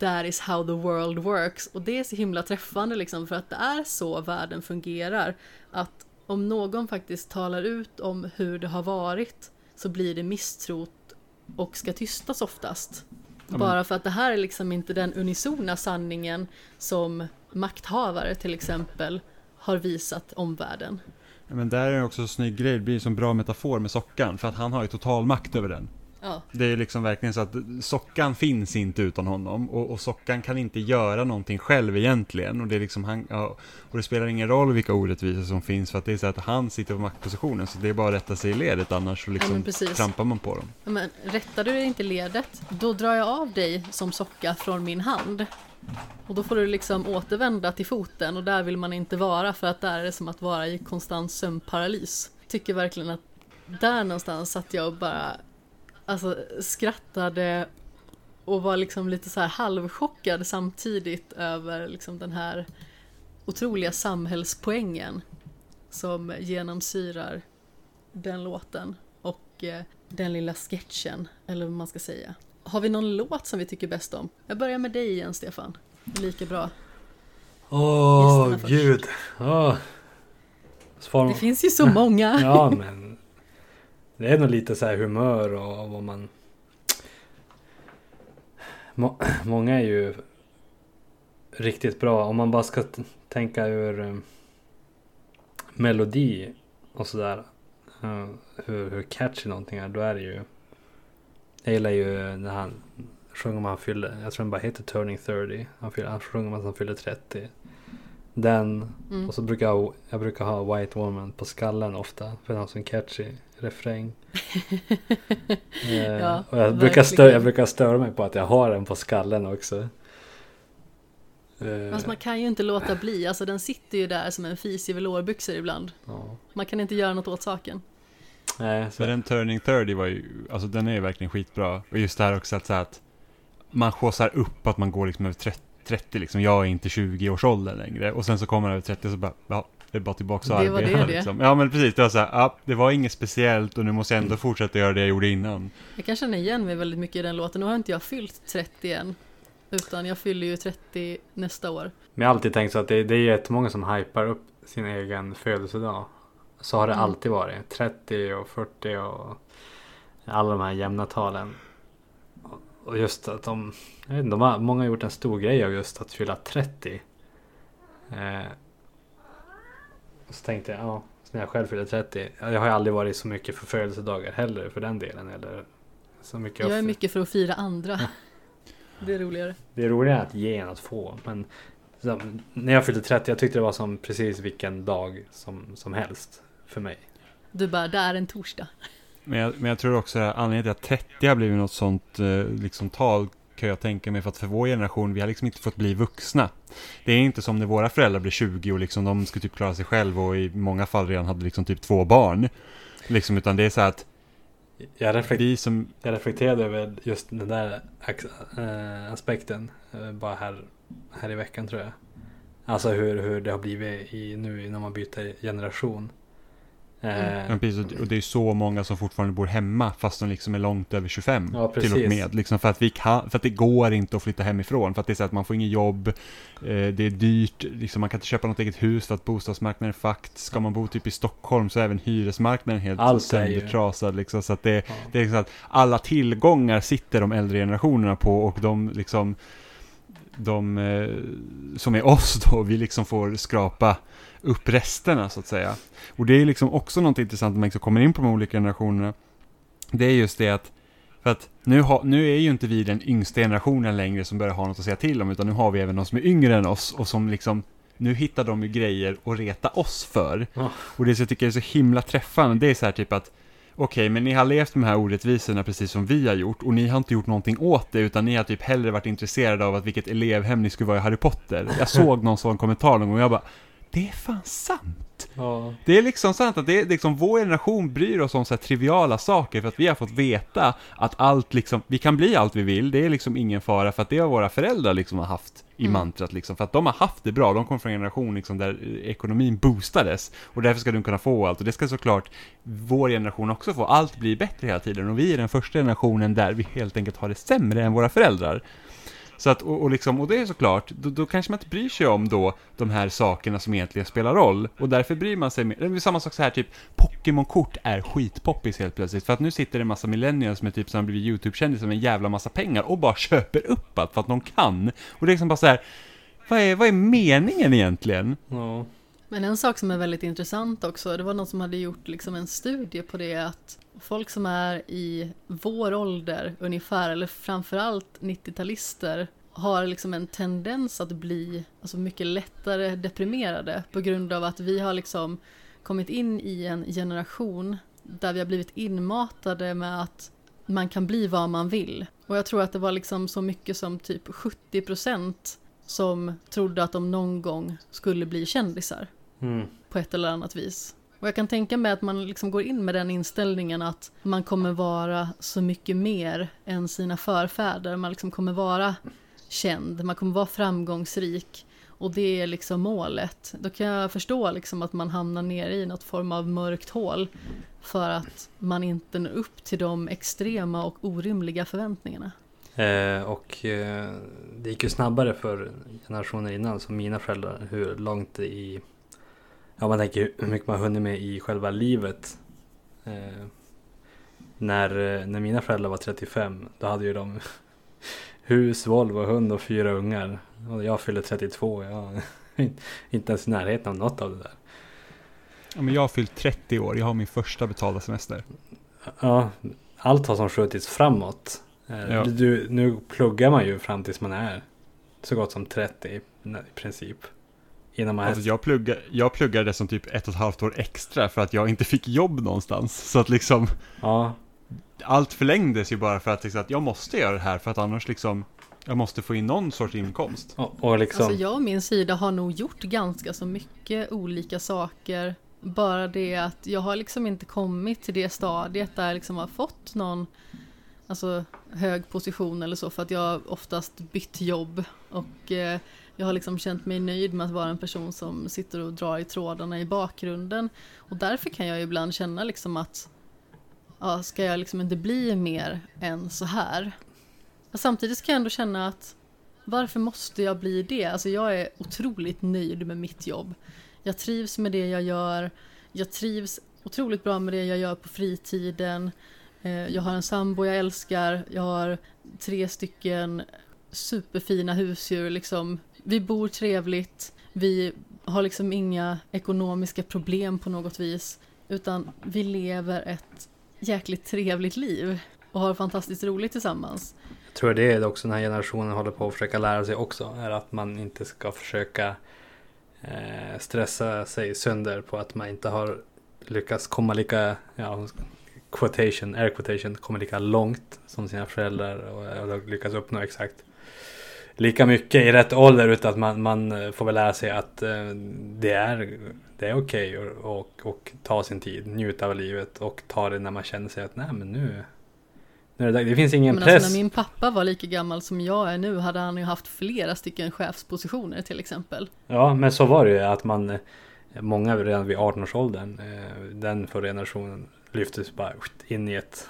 That is how the world works. Och det är så himla träffande liksom för att det är så världen fungerar. Att om någon faktiskt talar ut om hur det har varit så blir det misstrot och ska tystas oftast. men- Bara för att det här är liksom inte den unisona sanningen som makthavare till exempel har visat omvärlden. Men där är det också en snygg grej, det blir en sån bra metafor med sockan, för att han har ju total makt över den. Ja, Det är liksom verkligen så att sockan finns inte utan honom och, och sockan kan inte göra någonting själv egentligen. Och det är liksom han, ja, och det spelar ingen roll vilka orättvisor som finns för att det är så att han sitter på maktpositionen så det är bara att rätta sig i ledet annars så Ja, liksom precis. trampar man på dem. Ja, Men rättar du inte ledet, då drar jag av dig som socka från min hand. Och då får du liksom återvända till foten och där vill man inte vara för att där är det som att vara i konstant sömnparalys. Tycker verkligen att där någonstans satt jag och bara alltså, skrattade och var liksom lite så här halvchockad samtidigt över liksom den här otroliga samhällspoängen som genomsyrar den låten och eh, den lilla sketchen, eller vad man ska säga. Har vi någon låt som vi tycker bäst om? Jag börjar med dig igen, Stefan. Lika bra. Åh, först. gud. Får Det finns ju så många. Ja, men det är nog lite så här humör och vad man... Må- Många är ju riktigt bra. Om man bara ska tänka ur eh, melodi och sådär. eh, hur, hur catchy någonting är. Då är det ju... Jag gillar ju när han sjunger om han fyller... Jag tror den bara heter Turning 30. Han, fyller, han sjunger om att han fyller 30. Den Mm. och så brukar jag, jag brukar ha White Woman på skallen ofta. För den har sån catchy refräng. eh, Ja, och jag brukar, stö, verkligen. jag brukar störa mig på att jag har den på skallen också. Eh, Fast man kan ju inte låta bli, alltså den sitter ju där som en fis i velourbyxor ibland. ja. Man kan inte göra något åt saken. Nej, så, Men den Turning 30 var ju, alltså den är ju verkligen skitbra. Och just det här också att, så att man skjutsar upp att man går liksom över 30, 30 liksom. Jag är inte 20 års ålder längre. Och sen så kommer man över 30 och så bara, ja, det är bara tillbaka och Det var arbeta det, det. liksom. Ja men precis, det var så här, ja, det var inget speciellt och nu måste jag ändå fortsätta göra det jag gjorde innan. Jag kan känna igen mig väldigt mycket i den låten. Nu har inte jag fyllt 30 än. Utan jag fyller ju 30 nästa år. Men jag har alltid tänkt så att det, det är jättemånga som hypar upp sin egen födelsedag. Så har det Mm. alltid varit. 30 och 40 och alla de här jämna talen. Och- och just att de, jag vet inte, de har, många har gjort en stor grej av just att fylla 30. Eh, och så tänkte jag, ja, så när jag själv fyller 30. Jag har ju aldrig varit så mycket för födelsedagar heller för den delen. Eller så mycket Jag är för- mycket för att fira andra. Det är roligare. Det är roligare att ge än att få. Men så, när jag fyllde 30, jag tyckte det var som precis vilken dag som, som helst för mig. Du bara, det är en torsdag. Men jag, men jag tror också att anledningen till att 30 har blivit något sånt eh, liksom tal kan jag tänka mig för att för vår generation, vi har liksom inte fått bli vuxna. Det är inte som när våra föräldrar blir 20 och liksom de ska typ klara sig själv och i många fall redan hade liksom typ två barn. Liksom, utan det är så här att Jag, reflek- vi som, jag reflekterade över just den där äh, aspekten eh, bara här, här i veckan tror jag. Alltså hur, hur det har blivit i, nu när man byter generation. Eh, ja, precis, och- det är så många som fortfarande bor hemma fast de liksom är långt över 25 Ja, till och med. Liksom för, att vi kan, för att det går inte att flytta hemifrån. För att det är så att man får inget jobb, eh, det är dyrt, liksom man kan inte köpa något eget hus för att bostadsmarknaden är fakt. Ska man bo typ i Stockholm så är även hyresmarknaden helt Allt söndertrasad. Liksom, så att det, ja. det är liksom att alla tillgångar sitter de äldre generationerna på och de liksom de eh, som är oss då, vi liksom får skrapa upp resterna så att säga. Och det är liksom också något intressant när man liksom kommer in på de olika generationerna. Det är just det att, för att nu, ha, nu är ju inte vi den yngsta generationen längre som börjar ha något att säga till om, utan nu har vi även de som är yngre än oss och som liksom, nu hittar de ju grejer att reta oss för. Ja. Och det som jag tycker är så himla träffande, det är så här typ att Okej, men ni har levt med de här orättvisorna precis som vi har gjort och ni har inte gjort någonting åt det utan ni har typ hellre varit intresserade av att vilket elevhem ni skulle vara i Harry Potter. Jag såg någon sån kommentar någon gång och jag bara det är fan sant! Ja. Det är liksom sant att det är liksom vår generation bryr oss om så här triviala saker för att vi har fått veta att allt liksom, vi kan bli allt vi vill, det är liksom ingen fara för att det har våra föräldrar liksom har haft i Mm. mantrat liksom, för att de har haft det bra, de kommer från en generation liksom där eh, ekonomin boostades och därför ska de kunna få allt och det ska såklart vår generation också få, allt blir bättre hela tiden och vi är den första generationen där vi helt enkelt har det sämre än våra föräldrar. Så att, och, och, liksom, och det är såklart, då, då kanske man inte bryr sig om då de här sakerna som egentligen spelar roll. Och därför bryr man sig mer. Det är samma sak så här, typ Pokémon-kort är skitpoppis helt plötsligt. För att nu sitter det en massa millennials med typ som har blivit YouTube-kändisar med en jävla massa pengar och bara köper upp allt för att de kan. Och det är liksom bara så här, vad är, vad är meningen egentligen? Ja. Men en sak som är väldigt intressant också, det var någon som hade gjort liksom en studie på det att folk som är i vår ålder ungefär, eller framförallt 90-talister, har liksom en tendens att bli alltså mycket lättare deprimerade på grund av att vi har liksom kommit in i en generation där vi har blivit inmatade med att man kan bli vad man vill. Och jag tror att det var liksom så mycket som typ 70% som trodde att de någon gång skulle bli kändisar Mm. på ett eller annat vis. Och jag kan tänka mig att man liksom går in med den inställningen att man kommer vara så mycket mer än sina förfäder. Man liksom kommer vara känd, man kommer vara framgångsrik och det är liksom målet. Då kan jag förstå liksom att man hamnar ner i något form av mörkt hål för att man inte når upp till de extrema och orimliga förväntningarna. Eh, och eh, det gick ju snabbare för generationer innan, som mina föräldrar, hur långt i... Ja, man tänker hur mycket man hunnit med i själva livet. Eh, när, eh, när mina föräldrar var 35, då hade ju de hus, Volvo, hund och fyra ungar. Och jag fyllde 32, jag är inte ens i närheten av något av det där. Ja, men jag har fyllt 30 år, jag har min första betalda semester. Ja, allt har som skjutits framåt. Eh, Ja. Du, nu pluggar man ju fram tills man är så gott som 30 i princip. Innan man Alltså jag, pluggar, jag pluggade som typ ett och ett halvt år extra för att jag inte fick jobb någonstans. Så att liksom, Ja, allt förlängdes ju bara för att, liksom, att jag måste göra det här för att annars liksom, jag måste få in någon sorts inkomst. och, och liksom. Alltså jag och min sida har nog gjort ganska så mycket olika saker. Bara det att jag har liksom inte kommit till det stadiet där jag liksom har fått någon alltså, hög position eller så för att jag har oftast bytt jobb och eh, jag har liksom känt mig nöjd med att vara en person som sitter och drar i trådarna i bakgrunden och därför kan jag ibland känna liksom att ja, ska jag liksom inte bli mer än så här? Samtidigt kan jag ändå känna att varför måste jag bli det? Alltså jag är otroligt nöjd med mitt jobb. Jag trivs med det jag gör. Jag trivs otroligt bra med det jag gör på fritiden. Eh, jag har en sambo jag älskar. Jag har tre stycken superfina husdjur liksom. Vi bor trevligt, vi har liksom inga ekonomiska problem på något vis. Utan vi lever ett jäkligt trevligt liv och har fantastiskt roligt tillsammans. Jag tror det är också den här generationen håller på att försöka lära sig också. Är att man inte ska försöka eh, stressa sig sönder på att man inte har lyckats komma lika, ja, quotation, air quotation, komma lika långt som sina föräldrar och, och lyckats uppnå exakt lika mycket i rätt ålder utan att man, man får väl lära sig att eh, det är, det är okej okay och, och, och, ta sin tid, njuta av livet och ta det när man känner sig att nej men nu, det, det finns ingen men press. Alltså när min pappa var lika gammal som jag är nu hade han ju haft flera stycken chefspositioner till exempel. Ja men så var det ju att man, många redan vid 18-årsåldern, eh, den för generationen lyftes bara in i ett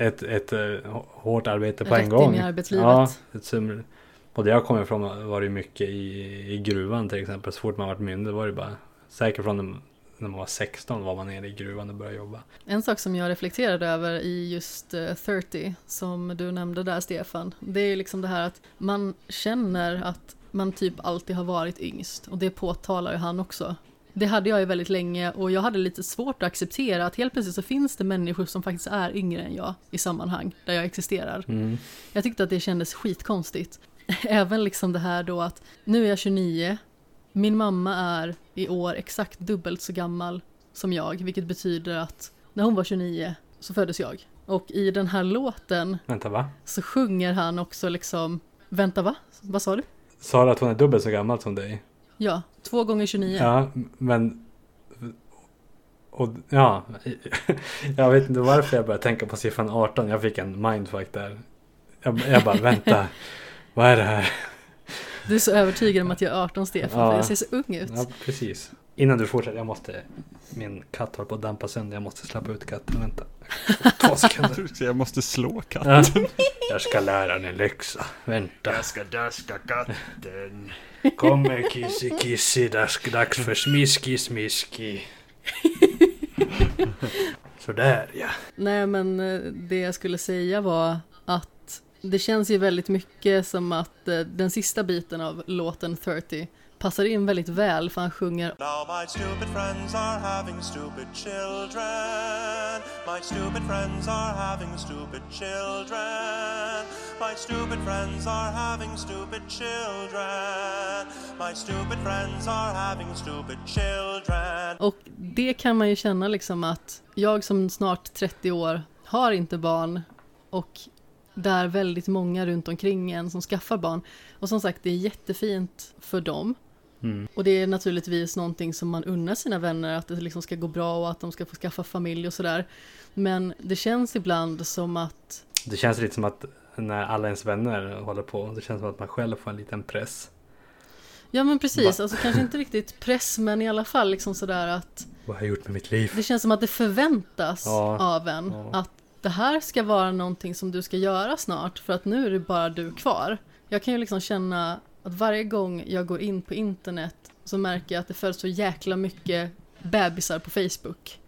ett, ett, ett hårt arbete på Rätt en gång. in i arbetslivet. Ja, ett sum, och där jag kommer ifrån var det mycket i, i gruvan till exempel. Så fort man var myndig var det bara säkert från när man var 16 var man nere i gruvan och började jobba. En sak som jag reflekterade över i just uh, 30 som du nämnde där Stefan. Det är liksom det här att man känner att man typ alltid har varit yngst och det påtalar ju han också. Det hade jag ju väldigt länge och jag hade lite svårt att acceptera att helt plötsligt så finns det människor som faktiskt är yngre än jag i sammanhang där jag existerar. Mm. Jag tyckte att det kändes skitkonstigt. Även liksom det här då att nu är jag 29, min mamma är i år exakt dubbelt så gammal som jag, vilket betyder att när hon var 29 så föddes jag. Och i den här låten Vänta va? så sjunger han också liksom, vänta va? Vad sa du? Sa du att hon är dubbelt så gammal som dig? Ja, två gånger 29. Ja, men... Och, ja, jag vet inte varför jag började tänka på siffran 18. Jag fick en mindfuck där. Jag, jag bara, vänta. Vad är det här? Du är så övertygad om att jag är 18 Stefan, Ja. för jag ser så ung ut. Ja, precis. Innan du fortsätter, jag måste... Min katt håller på att dampa sönder. Jag måste släppa ut katten. Vänta. Två Jag sekunder. jag måste slå katten. Ja. Jag ska lära den en läxa. Vänta. ska daska katten. Kommer kissi kissi, dags, dags för smiski smiski. Sådär ja. Nej men eh, det jag skulle säga var att det känns ju väldigt mycket som att eh, den sista biten av låten 30 passar in väldigt väl för han sjunger Now my stupid friends are having stupid children. My stupid friends are having stupid children. My stupid friends are having stupid children. My stupid friends are having stupid children. och det kan man ju känna liksom att jag som snart 30 år har inte barn och det är väldigt många runt omkring en som skaffar barn. Och som sagt, det är jättefint för dem. Mm. Och det är naturligtvis någonting som man unnar sina vänner, att det liksom ska gå bra och att de ska få skaffa familj och sådär. Men det känns ibland som att, Det känns lite som att när alla ens vänner håller på. Det känns som att man själv får en liten press. ja men precis, Va? alltså kanske inte riktigt press men i alla fall liksom sådär att Vad har jag gjort med mitt liv? det känns som att det förväntas Ja, av en ja. att det här ska vara någonting som du ska göra snart för att nu är det bara du kvar. Jag kan ju liksom känna att varje gång jag går in på internet så märker jag att det föds så jäkla mycket bebisar på Facebook.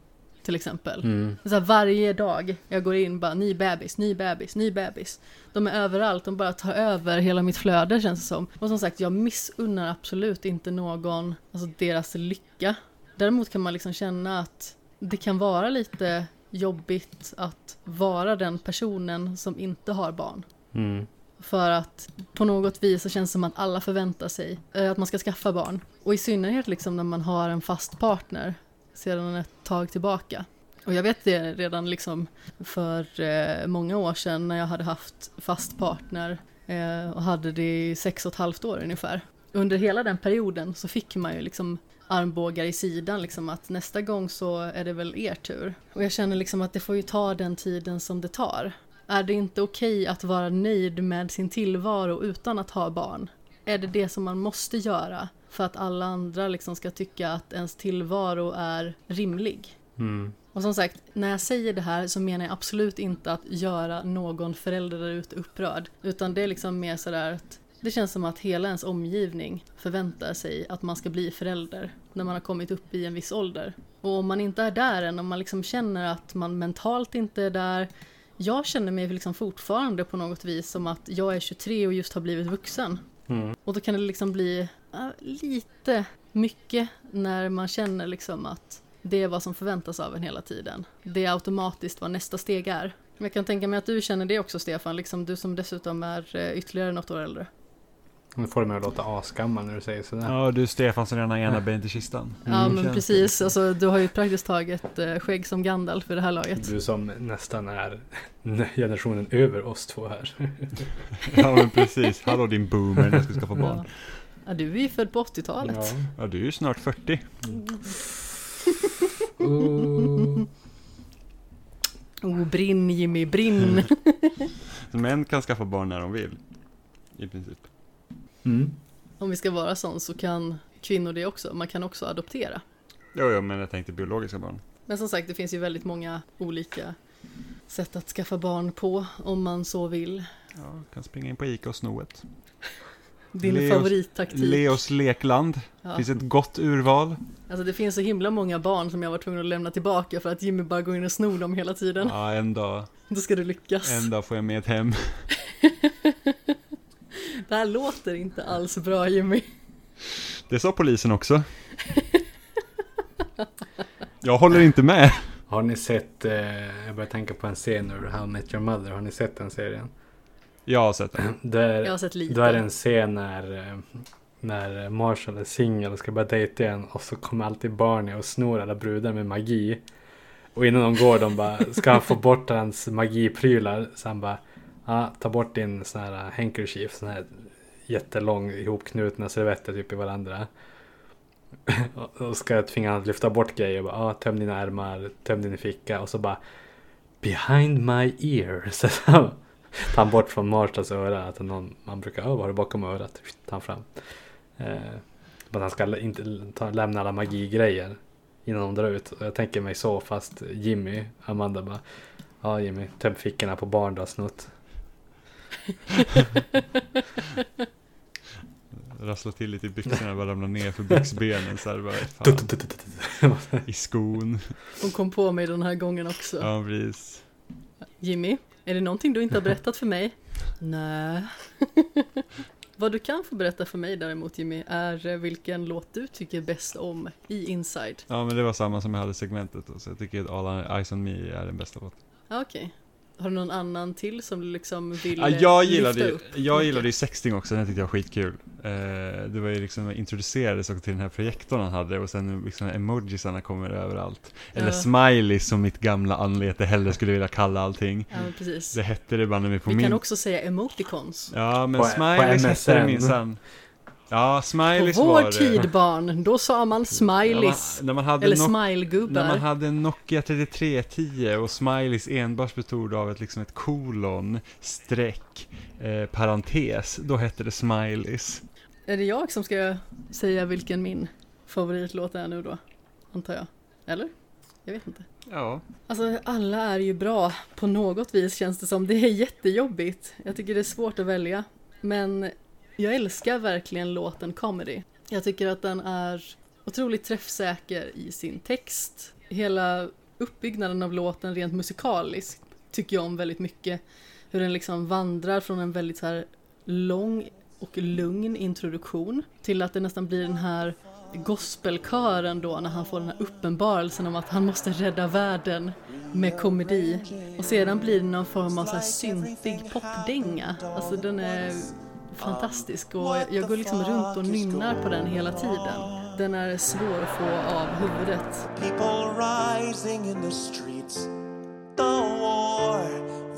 Till exempel. Mm. Så varje dag jag går in bara ny bebis, ny bebis, ny bebis. De är överallt, de bara tar över hela mitt flöde känns det som. Och som sagt, jag missunnar absolut inte någon alltså deras lycka. Däremot kan man liksom känna att det kan vara lite jobbigt att vara den personen som inte har barn. Mm. För att på något vis så känns det som att alla förväntar sig eh, att man ska skaffa barn. Och i synnerhet liksom när man har en fast partner sedan ett tag tillbaka. Och jag vet det redan liksom för eh, många år sedan när jag hade haft fast partner eh, och hade det i sex och ett halvt år ungefär. Under hela den perioden så fick man ju liksom armbågar i sidan liksom att nästa gång så är det väl er tur. Och jag känner liksom att det får ju ta den tiden som det tar. Är det inte okej att vara nöjd med sin tillvaro utan att ha barn? Är det det som man måste göra för att alla andra liksom ska tycka att ens tillvaro är rimlig? Mm. Och som sagt, när jag säger det här så menar jag absolut inte att göra någon förälder där ute upprörd. Utan det är liksom mer sådär att det känns som att hela ens omgivning förväntar sig att man ska bli förälder när man har kommit upp i en viss ålder. Och om man inte är där än, om man liksom känner att man mentalt inte är där, jag känner mig liksom fortfarande på något vis som att jag är 23 och just har blivit vuxen. Mm. Och då kan det liksom bli äh, lite mycket när man känner liksom att det är vad som förväntas av en hela tiden. Det är automatiskt vad nästa steg är. Men jag kan tänka mig att du känner det också Stefan, liksom du som dessutom är eh, ytterligare något år äldre. Nu får du mig att låta asgammal när du säger sådär. Ja, du Stefan som redan har ena benet i kistan. Ja Mm, men precis, alltså, du har ju praktiskt taget eh, skägg som Gandalf för det här laget. Du som nästan är generationen över oss två här. det. Ja, men precis. Hallå din boomer när jag ska skaffa barn. Ja. ja, du är ju född på 80-talet. Ja. Ja, du är ju snart 40. Oh. Oh, brinn Jimmy, brinn! Män kan skaffa barn när de vill. I princip. Mm. Om vi ska vara sån så kan kvinnor det också. Man kan också adoptera. Jo, jo, men jag tänkte biologiska barn. Men som sagt, det finns ju väldigt många olika sätt att skaffa barn på om man så vill. Ja, kan springa in på Ica och sno ett. Din Leos- favorittaktik. Leos lekland. Ja. Finns ett gott urval. Alltså det finns så himla många barn som jag var tvungen att lämna tillbaka för att Jimmy bara går in och snor dem hela tiden. Ja, en dag, Då ska du lyckas. en dag får jag med ett hem. Det här låter inte alls bra Jimmy. Det sa polisen också. Jag håller inte med. Har ni sett, eh, jag börjar tänka på en scen ur How I Met Your Mother. Har ni sett den serien? Jag har sett den. Där, Jag har sett lite. Då är det en scen när, eh, när Marshall är singel och ska börja dejta igen och så kommer alltid Barney och snor alla brudar med magi. Och innan de går de bara, ska han få bort hans magiprylar? Så han bara, ja, ta bort din sån här handkerchief, sån här jättelång ihopknutna servetter typ i varandra. Och- ska jag tvinga honom att lyfta bort grejer och bara, ja, töm dina ärmar, töm din ficka och så bara Behind my ear. Så tar han bort från Marshalls öra. Att någon, man brukar, vad har du bakom örat? Tar han fram. Eh, att han ska inte ta, lämna alla magigrejer innan de drar ut. Och jag tänker mig så fast Jimmy, Amanda bara Ja Jimmy, töm fickorna på barn du har snott. Rasslar till lite i byxorna, bara ramlar ner för byxbenen så här, bara, i skon. Hon kom på mig den här gången också. Ja, precis. Jimmy, är det någonting du inte har berättat för mig? Nej. Vad du kan få berätta för mig däremot Jimmy är vilken låt du tycker bäst om i Inside. Ja, men det var samma som jag hade i segmentet då, så jag tycker att All Eyes On Me är den bästa låten. Okej. Har du någon annan till som du liksom vill Ja, jag lyfta gillade ju, upp? jag gillade ju sexting också, den tyckte jag var skitkul. Eh, det var ju liksom, introducerades också till den här projektorn han hade och sen liksom emojisarna kommer överallt. Eller Ja. smileys som mitt gamla anlete hellre skulle vilja kalla allting. Ja, men precis. Det hette det banne mig på Vi min... kan också säga emoticons. Ja, men På- smileys hette det minsann. Ja, På smileys vår var det. tid barn, då sa man man, smileys. när man hade Eller Nokia- När man smilegubbar. hade en Nokia 3310 och smileys enbart bestod av ett, liksom ett kolon, streck, eh, parentes, då hette det smileys. Är det jag som ska säga vilken min favoritlåt är nu då? Antar jag. Eller? Jag vet inte. Ja. Alltså alla är ju bra på något vis känns det som. Det är jättejobbigt. Jag tycker det är svårt att välja. Men jag älskar verkligen låten Comedy. Jag tycker att den är otroligt träffsäker i sin text. Hela uppbyggnaden av låten rent musikaliskt tycker jag om väldigt mycket. Hur den liksom vandrar från en väldigt så här lång och lugn introduktion till att det nästan blir den här gospelkören då när han får den här uppenbarelsen om att han måste rädda världen med komedi. Och sedan blir det någon form av så här syntig popdänga. Alltså den är fantastisk och jag- går liksom runt och nynnar på den hela tiden. Den är svår att få av huvudet. People rising in the streets. The war,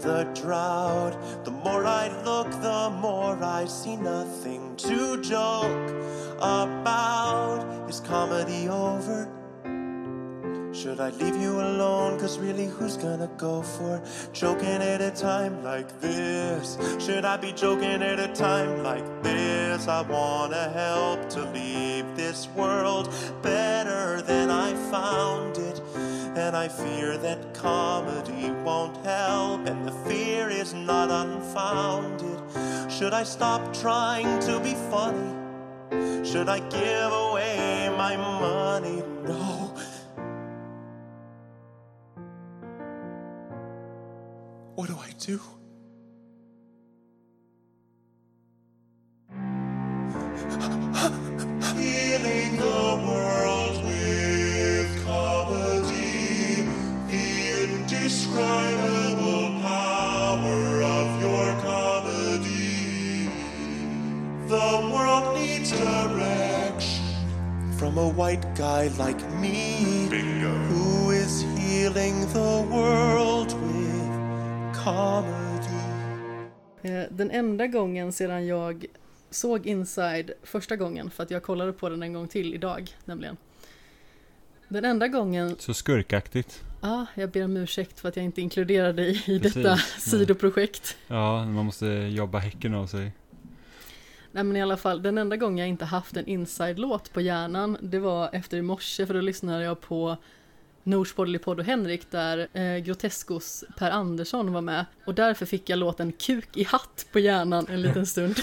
the drought. The more I look, the more I see nothing to joke about. Is comedy over? Should I leave you alone? Cause really, who's gonna go for joking at a time like this? Should I be joking at a time like this? I wanna help to leave this world better than I found it. And I fear that comedy won't help, and the fear is not unfounded. Should I stop trying to be funny? Should I give away my money? No. What do I do? Healing the world with comedy, the indescribable power of your comedy. The world needs direction from a white guy like me who is healing the world with comedy. Eh, Den enda gången sedan jag såg Inside första gången, för att jag kollade på den en gång till idag nämligen. Den enda gången, Så skurkaktigt. ah, jag ber om ursäkt för att jag inte inkluderade dig i Precis, detta sidoprojekt. Ja, man måste jobba häcken av sig. Nej men i alla fall, den enda gången jag inte haft en inside-låt på hjärnan, det var efter i morse, för då lyssnade jag på Norspodly podd och Henrik där eh, Groteskos Per Andersson var med. Och därför fick jag låten Kuk i hatt på hjärnan en liten stund.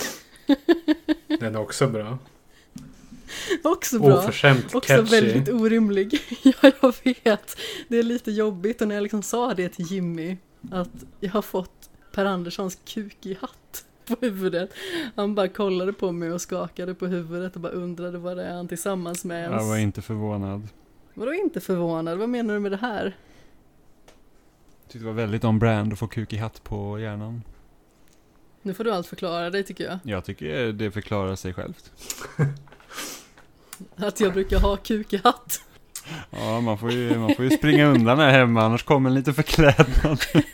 Den är också bra. Också bra. Oförskämt Också catchy. väldigt orimlig. ja, jag vet. Det är lite jobbigt och när jag liksom sa det till Jimmy att jag har fått Per Anderssons kuk i hatt på huvudet. Han bara kollade på mig och skakade på huvudet och bara undrade vad det är han tillsammans med ens. Jag var inte förvånad. Vadå inte förvånad? Vad menar du med det här? Tyckte det var väldigt on-brand att få kuk i hatt på hjärnan. Nu får du allt förklara dig tycker jag. Jag tycker det förklarar sig självt. Att jag brukar ha kuk i hatt. Ja, man får ju, man får ju springa undan här hemma, annars kommer en lite förklädnad.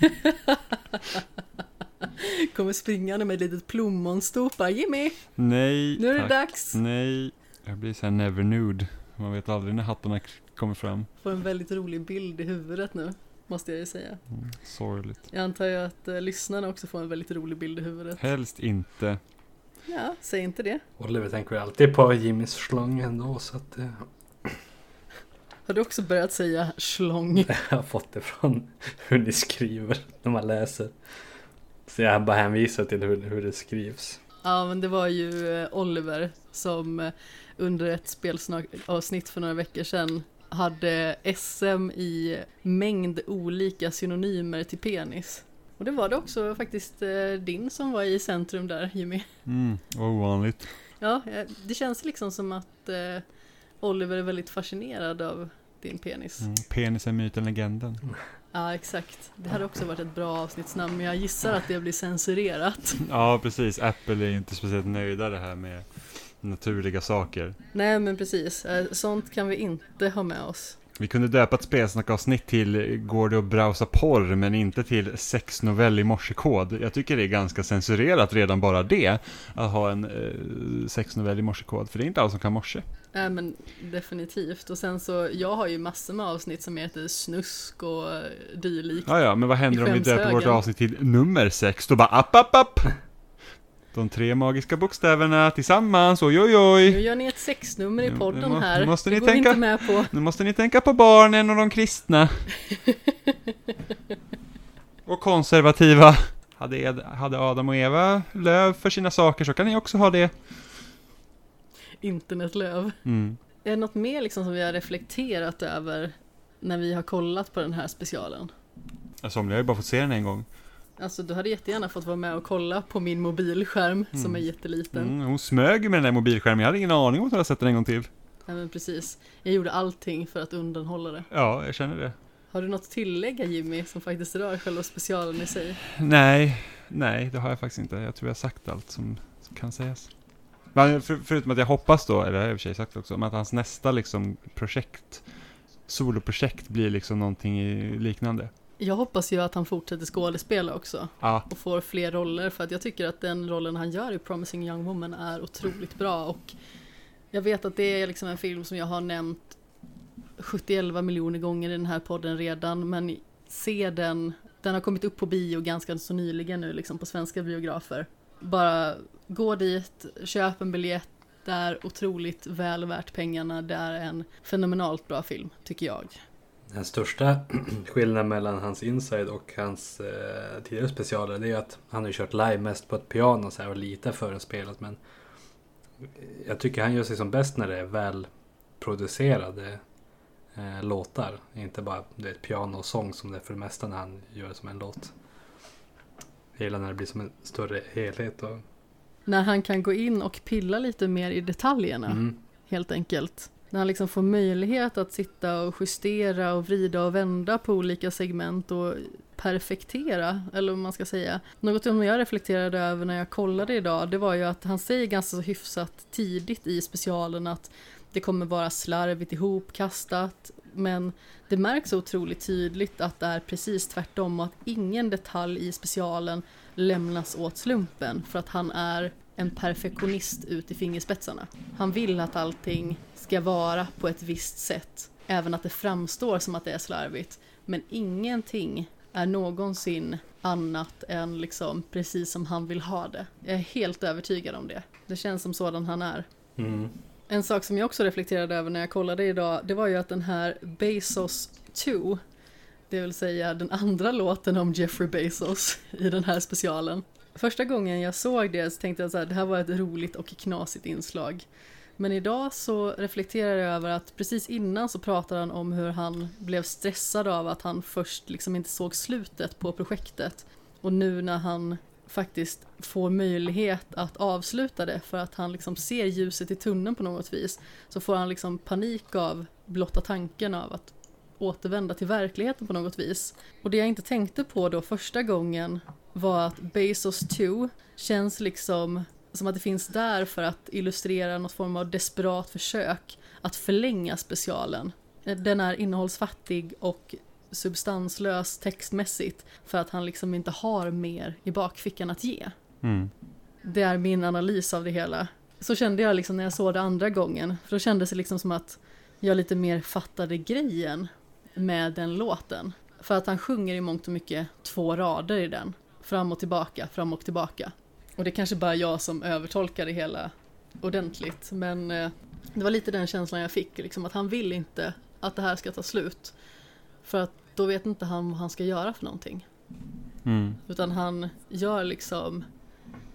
Kommer springande med ett litet plommonstop bara Jimmy, Nej, nu är det tack. dags. Nej, jag blir så här never nude. Man vet aldrig när hattarna kommer fram. Får en väldigt rolig bild i huvudet nu. Måste jag ju säga. Mm, sorgligt. Jag antar ju att eh, lyssnarna också får en väldigt rolig bild i huvudet. Helst inte. Ja, säg inte det. Oliver tänker väl alltid på Jimmys slang ändå så att eh, Har du också börjat säga schlong? jag har fått det från hur ni skriver när man läser. Så jag bara hänvisar till hur, hur det skrivs. Ja, men det var ju eh, Oliver som eh, under ett spelsavsnitt för några veckor sedan hade SM i mängd olika synonymer till penis. Och det var det också faktiskt eh, din som var i centrum där, Jimmy. Mm, vad ovanligt. Ja, eh, det känns liksom som att eh, Oliver är väldigt fascinerad av din penis. Mm, penis är myten, legenden. Ja, exakt. Det hade också varit ett bra avsnittsnamn, men jag gissar att det blir censurerat. Ja, precis. Apple är inte speciellt nöjda det här med naturliga saker. Nej, men precis. Eh, Sånt kan vi inte ha med oss. Vi kunde döpa ett spelsnackavsnitt till Går det att browsa porr men inte till sexnovell i morsekod. Jag tycker det är ganska censurerat redan bara det. Att ha en eh, sexnovell i morsekod. För det är inte alla som kan morse. Nej, men definitivt. Och sen så, jag har ju massor med avsnitt som heter snusk och eh, dylikt. Ja, ja, men vad händer om vi döper vårt avsnitt till nummer sex? Då bara app, app, app! De tre magiska bokstäverna tillsammans, oj, oj, Nu oj! gör ni ett sexnummer i Nu- podden nu här. nu måste det ni går tänka- inte med på. Nu måste ni tänka på barnen och de kristna. och konservativa. Hade, Ed, hade Adam och Eva löv för sina saker så kan ni också ha det. Internetlöv. Mm. Är det något mer liksom som vi har reflekterat över när vi har kollat på den här specialen? Somliga har ju bara fått se den en gång. Alltså du hade jättegärna fått vara med och kolla på min mobilskärm som är jätteliten. Mm, hon smög med den där mobilskärmen, jag hade ingen aning om att hon hade sett den en gång till. Ja men precis. Jag gjorde allting för att undanhålla det. Ja, jag känner det. Har du något att tillägga Jimmy som faktiskt rör själva specialen i sig? Nej, nej, det har jag faktiskt inte. Jag tror jag har sagt allt som som kan sägas. Men för, förutom att jag hoppas då, eller det har jag i och för sig sagt också, att hans nästa liksom projekt, soloprojekt blir liksom någonting liknande. Jag hoppas ju att han fortsätter skådespela också Ja, och får fler roller för att jag tycker att den rollen han gör i Promising Young Woman är otroligt bra och jag vet att det är liksom en film som jag har nämnt 71 miljoner gånger i den här podden redan men se den, den har kommit upp på bio ganska så nyligen nu liksom på svenska biografer. Bara gå dit, köp en biljett, det är otroligt väl värt pengarna, det är en fenomenalt bra film tycker jag. Den största skillnaden mellan hans inside och hans eh, tidigare specialer det är att han har kört live mest på ett piano så här, och lite förinspelat men jag tycker han gör sig som bäst när det är väl producerade eh, låtar. Inte bara det är ett piano och sång som det är för det mesta när han gör som en låt. Hela när det blir som en större helhet. Och, När han kan gå in och pilla lite mer i detaljerna. mm. helt enkelt. När han liksom får möjlighet att sitta och justera och vrida och vända på olika segment och perfektera, eller vad man ska säga. Något som jag reflekterade över när jag kollade idag, det var ju att han säger ganska så hyfsat tidigt i specialen att det kommer vara slarvigt ihopkastat, men det märks så otroligt tydligt att det är precis tvärtom och att ingen detalj i specialen lämnas åt slumpen för att han är en perfektionist ut i fingerspetsarna. Han vill att allting ska vara på ett visst sätt, även att det framstår som att det är slarvigt. Men ingenting är någonsin annat än liksom precis som han vill ha det. Jag är helt övertygad om det. Det känns som sådan han är. Mm. En sak som jag också reflekterade över när jag kollade idag, det var ju att den här Bezos 2, det vill säga den andra låten om Jeffrey Bezos i den här specialen. Första gången jag såg det så tänkte jag så här, det här var ett roligt och knasigt inslag. Men idag så reflekterar jag över att precis innan så pratade han om hur han blev stressad av att han först liksom inte såg slutet på projektet. Och nu när han faktiskt får möjlighet att avsluta det för att han liksom ser ljuset i tunneln på något vis så får han liksom panik av blotta tanken av att återvända till verkligheten på något vis. Och det jag inte tänkte på då första gången var att Bezos 2 känns liksom som att det finns där för att illustrera något form av desperat försök att förlänga specialen. Den är innehållsfattig och substanslös textmässigt för att han liksom inte har mer i bakfickan att ge. Mm. Det är min analys av det hela. Så kände jag liksom när jag såg det andra gången. För då kändes det liksom som att jag lite mer fattade grejen med den låten. För att han sjunger i mångt och mycket två rader i den. Fram och tillbaka, fram och tillbaka. Och det är kanske bara jag som övertolkar det hela ordentligt. Men eh, det var lite den känslan jag fick. Liksom att han vill inte att det här ska ta slut. För att då vet inte han vad han ska göra för någonting. Mm. Utan han gör liksom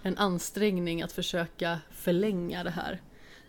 en ansträngning att försöka förlänga det här.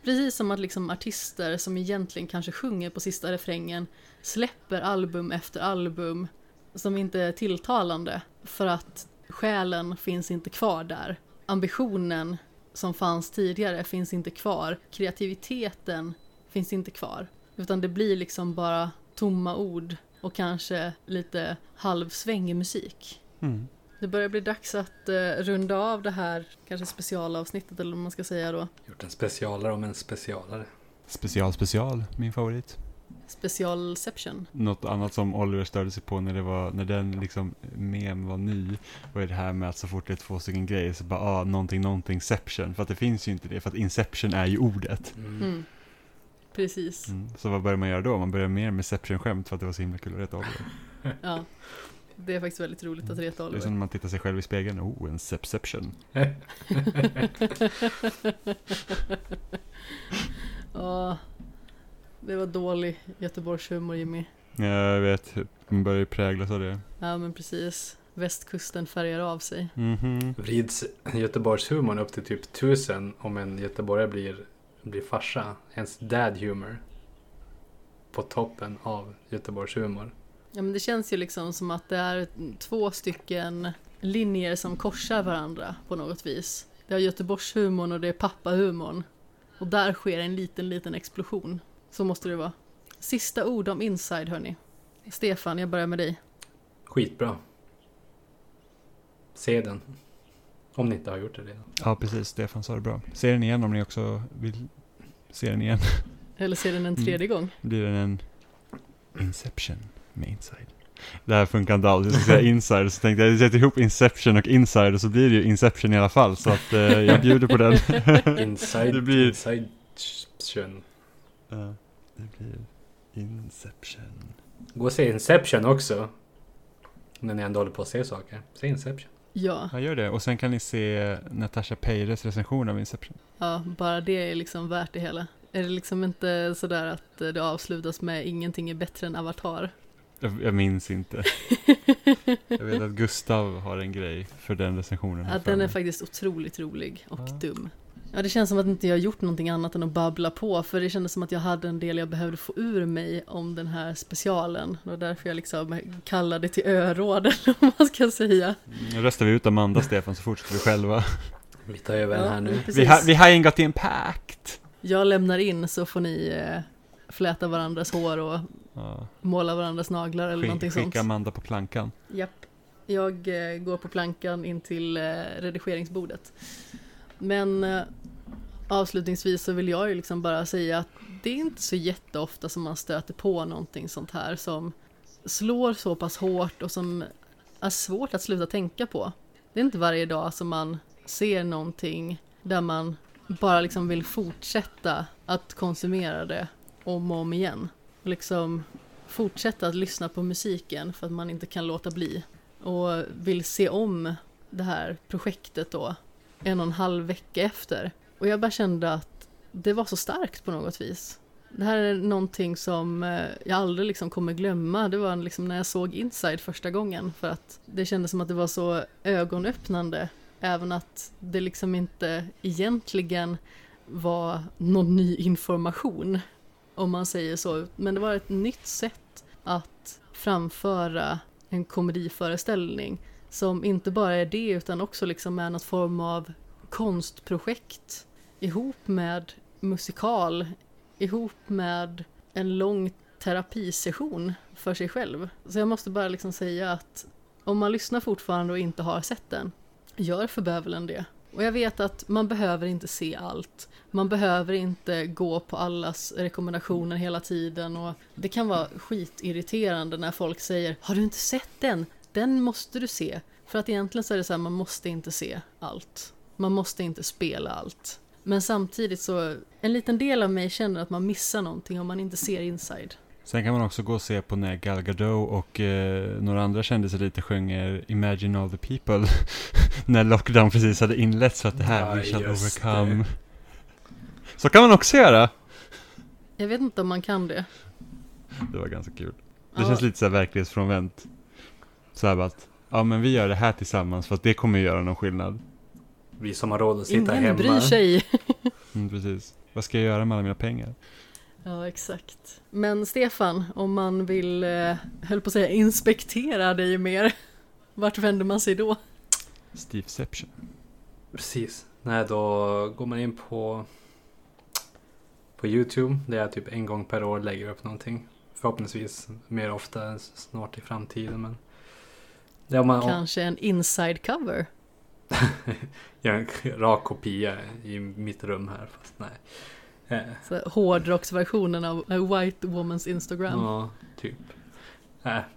Precis som att liksom artister som egentligen kanske sjunger på sista refrängen släpper album efter album som inte är tilltalande för att själen finns inte kvar där. Ambitionen som fanns tidigare finns inte kvar. Kreativiteten finns inte kvar. Utan det blir liksom bara tomma ord och kanske lite halvsvängig musik. Mm. Det börjar bli dags att eh, runda av det här kanske specialavsnittet eller vad man ska säga då. Gjort en specialare om en specialare. Special, special, min favorit. Specialception. Något annat som Oliver störde sig på när, det var, när den liksom mem var ny var det här med att så fort det är två stycken grejer så bara ah, någonting, någonting, seption. För att det finns ju inte det, för att inception är ju ordet. Mm. Mm. Precis. Mm. Så vad börjar man göra då? Man börjar mer med seption-skämt för att det var så himla kul att reta Oliver. Ja. Det är faktiskt väldigt roligt att reta Det är Oliver. som när man tittar sig själv i spegeln. Oh, en sepception. Ja. Det var dålig Göteborgshumor Jimmy. Ja, jag vet, man börjar ju präglas av det. Ja men precis. Västkusten färgar av sig. Mhm. Vrids Göteborgshumorn upp till typ tusen om en göteborgare blir, blir farsa. Ens dad humor. På toppen av Göteborgshumor. Ja men det känns ju liksom som att det är två stycken linjer som korsar varandra på något vis. Det är Göteborgshumorn och det är pappahumorn. Och där sker en liten, liten explosion. Så måste det vara. Sista ord om Inside hörni. Stefan, jag börjar med dig. Skitbra. Se den. Om ni inte har gjort det redan. Ja, precis. Stefan sa det bra. Se den igen om ni också vill se den igen. Eller ser den en tredje gång. Blir den en Inception med Inside. Det här funkar inte alls. Jag ska säga Inside, så tänkte jag jag sätter ihop Inception och Inside och så blir det ju Inception i alla fall. Så att eh, jag bjuder på den. Inside, Det blir- inside Ja, det blir Inception. Gå och se Inception också. När ni ändå håller på att se saker. Se Inception. Ja, Ja, gör det. Och sen kan ni se Natasha Peires recension av Inception. ja, bara det är liksom värt det hela. Är det liksom inte sådär att det avslutas med ingenting är bättre än Avatar? Jag, jag minns inte. Jag vet att Gustav har en grej för den recensionen. Att den är faktiskt otroligt rolig och Ja. dum. Ja, det känns som att inte jag gjort någonting annat än att babbla på, för det kändes som att jag hade en del jag behövde få ur mig om den här specialen. Det var därför jag liksom kallade till öråd, eller vad man ska säga. Nu röstar vi ut Amanda, Stefan, så fortsätter vi själva. Vi tar över den här nu. precis. Vi har, vi har ingått i en pakt. Jag lämnar in så får ni eh, fläta varandras hår och Ja. måla varandras naglar eller någonting Skick, sånt. skicka Amanda på plankan. Japp. Jag eh, går på plankan in till eh, redigeringsbordet. Men eh, avslutningsvis så vill jag ju liksom bara säga att det är inte så jätteofta som man stöter på någonting sånt här som slår så pass hårt och som är svårt att sluta tänka på. Det är inte varje dag som man ser någonting där man bara liksom vill fortsätta att konsumera det om och om igen. Och liksom fortsätta att lyssna på musiken för att man inte kan låta bli. Och vill se om det här projektet då en och en halv vecka efter. Och jag bara kände att det var så starkt på något vis. Det här är någonting som eh, jag aldrig liksom kommer glömma. Det var liksom när jag såg Inside första gången. För att det kändes som att det var så ögonöppnande. Även att det liksom inte egentligen var någon ny information. Om man säger så. Men det var ett nytt sätt att framföra en komediföreställning. Som inte bara är det utan också liksom är något form av konstprojekt. Ihop med musikal. Ihop med en lång terapisession för sig själv. Så jag måste bara liksom säga att om man lyssnar fortfarande och inte har sett den, gör för bövelen det. Och jag vet att man behöver inte se allt. Man behöver inte gå på allas rekommendationer hela tiden och det kan vara skitirriterande när folk säger Har du inte sett den? Den måste du se. För att egentligen så är det så här, man måste inte se allt. Man måste inte spela allt. Men samtidigt så, en liten del av mig känner att man missar någonting om man inte ser Inside. Sen kan man också gå och se på när Gal Gadot och eh, några andra kändisar lite sjunger Imagine all the people när lockdown precis hade inletts så att det här Ja, we shall overcome. Så kan man också göra. Jag vet inte om man kan det. Det var ganska kul. Det Ja. känns lite så här verklighetsfrånvänt. Så här bara att, ja men vi gör det här tillsammans för att det kommer göra någon skillnad. Vi som har råd att sitta Ingen hemma. bryr sig. Mm, precis. Vad ska jag göra med alla mina pengar? Ja, exakt. Men Stefan, om man vill, eh, höll på att säga, inspektera dig mer, vart vänder man sig då? Steveception. Precis. Nej, då går man in på på Youtube. Där jag typ en gång per år lägger upp någonting. Förhoppningsvis mer ofta snart i framtiden. Men man Kanske en inside cover? Gör en rak kopia i mitt rum här. Fast nej. Eh, Så hårdrocksversionen av White Woman's Instagram. Ja, typ.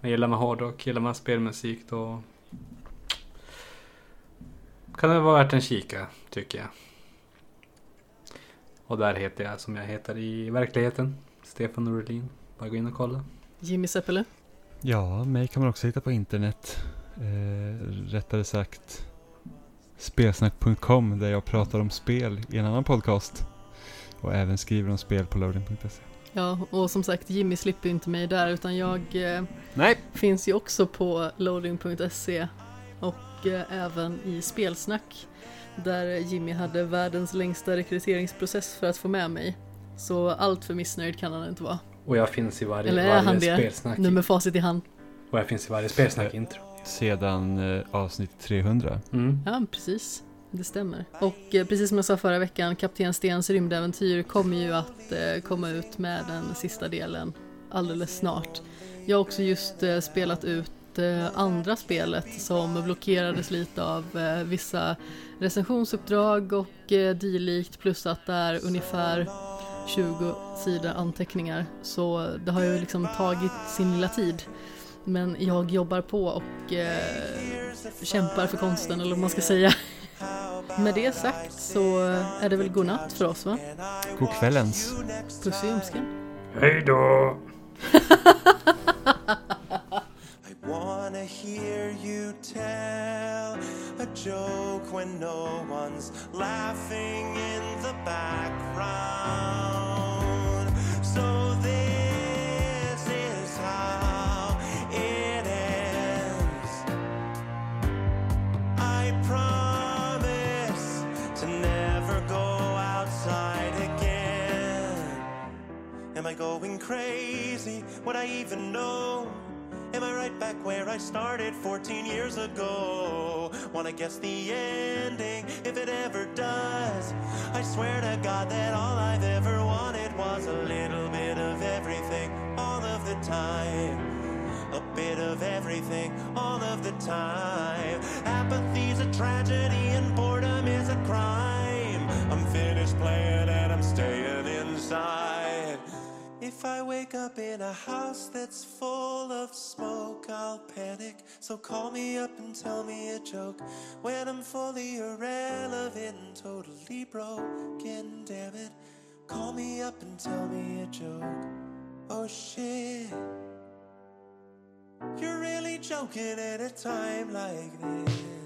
Men gillar man hårdrock, gillar man spelmusik då kan det vara värt en kika, tycker jag. Och där heter jag som jag heter i verkligheten. Stefan Norlin. Bara gå in och kolla. Jimmy Seppele? Ja, mig kan man också hitta på internet. Eh, rättare sagt spelsnack.com där jag pratar om spel i en annan podcast. Och även skriver om spel på loading.se. Ja, och som sagt Jimmy slipper inte mig där utan jag eh, Nej! finns ju också på loading.se och eh, även i Spelsnack där Jimmy hade världens längsta rekryteringsprocess för att få med mig. Så allt för missnöjd kan han inte vara. Och jag finns i varje, Eller är varje han det? spelsnack. Nu med facit i hand. Och jag finns i varje spelsnack intro. Sedan eh, avsnitt 300. Mm. Ja, precis. Det stämmer. Och eh, precis som jag sa förra veckan, Kapten Stens rymdäventyr kommer ju att eh, komma ut med den sista delen alldeles snart. Jag har också just eh, spelat ut andra spelet som blockerades lite av vissa recensionsuppdrag och eh, dylikt plus att det är ungefär 20 sidor anteckningar. Så det har ju liksom tagit sin lilla tid. Men jag jobbar på och eh, kämpar för konsten eller vad man ska säga. Med det sagt så är det väl godnatt för oss va? God kvällens. Puss i ljumsken. Hej då! I wanna hear you tell a joke when no one's laughing in the background. So Crazy, What I even know? Am I right back where I started 14 years ago? Wanna guess the ending if it ever does? I swear to God that all I've ever wanted was a little bit of everything all of the time. A bit of everything all of the time. Apathy's a tragedy and boredom is a crime. I'm finished playing and I'm staying inside. If I wake up in a house that's full of smoke, I'll panic. So call me up and tell me a joke. When I'm fully irrelevant totally broken, damn it. Call me up and tell me a joke. Oh shit. You're really joking at a time like this.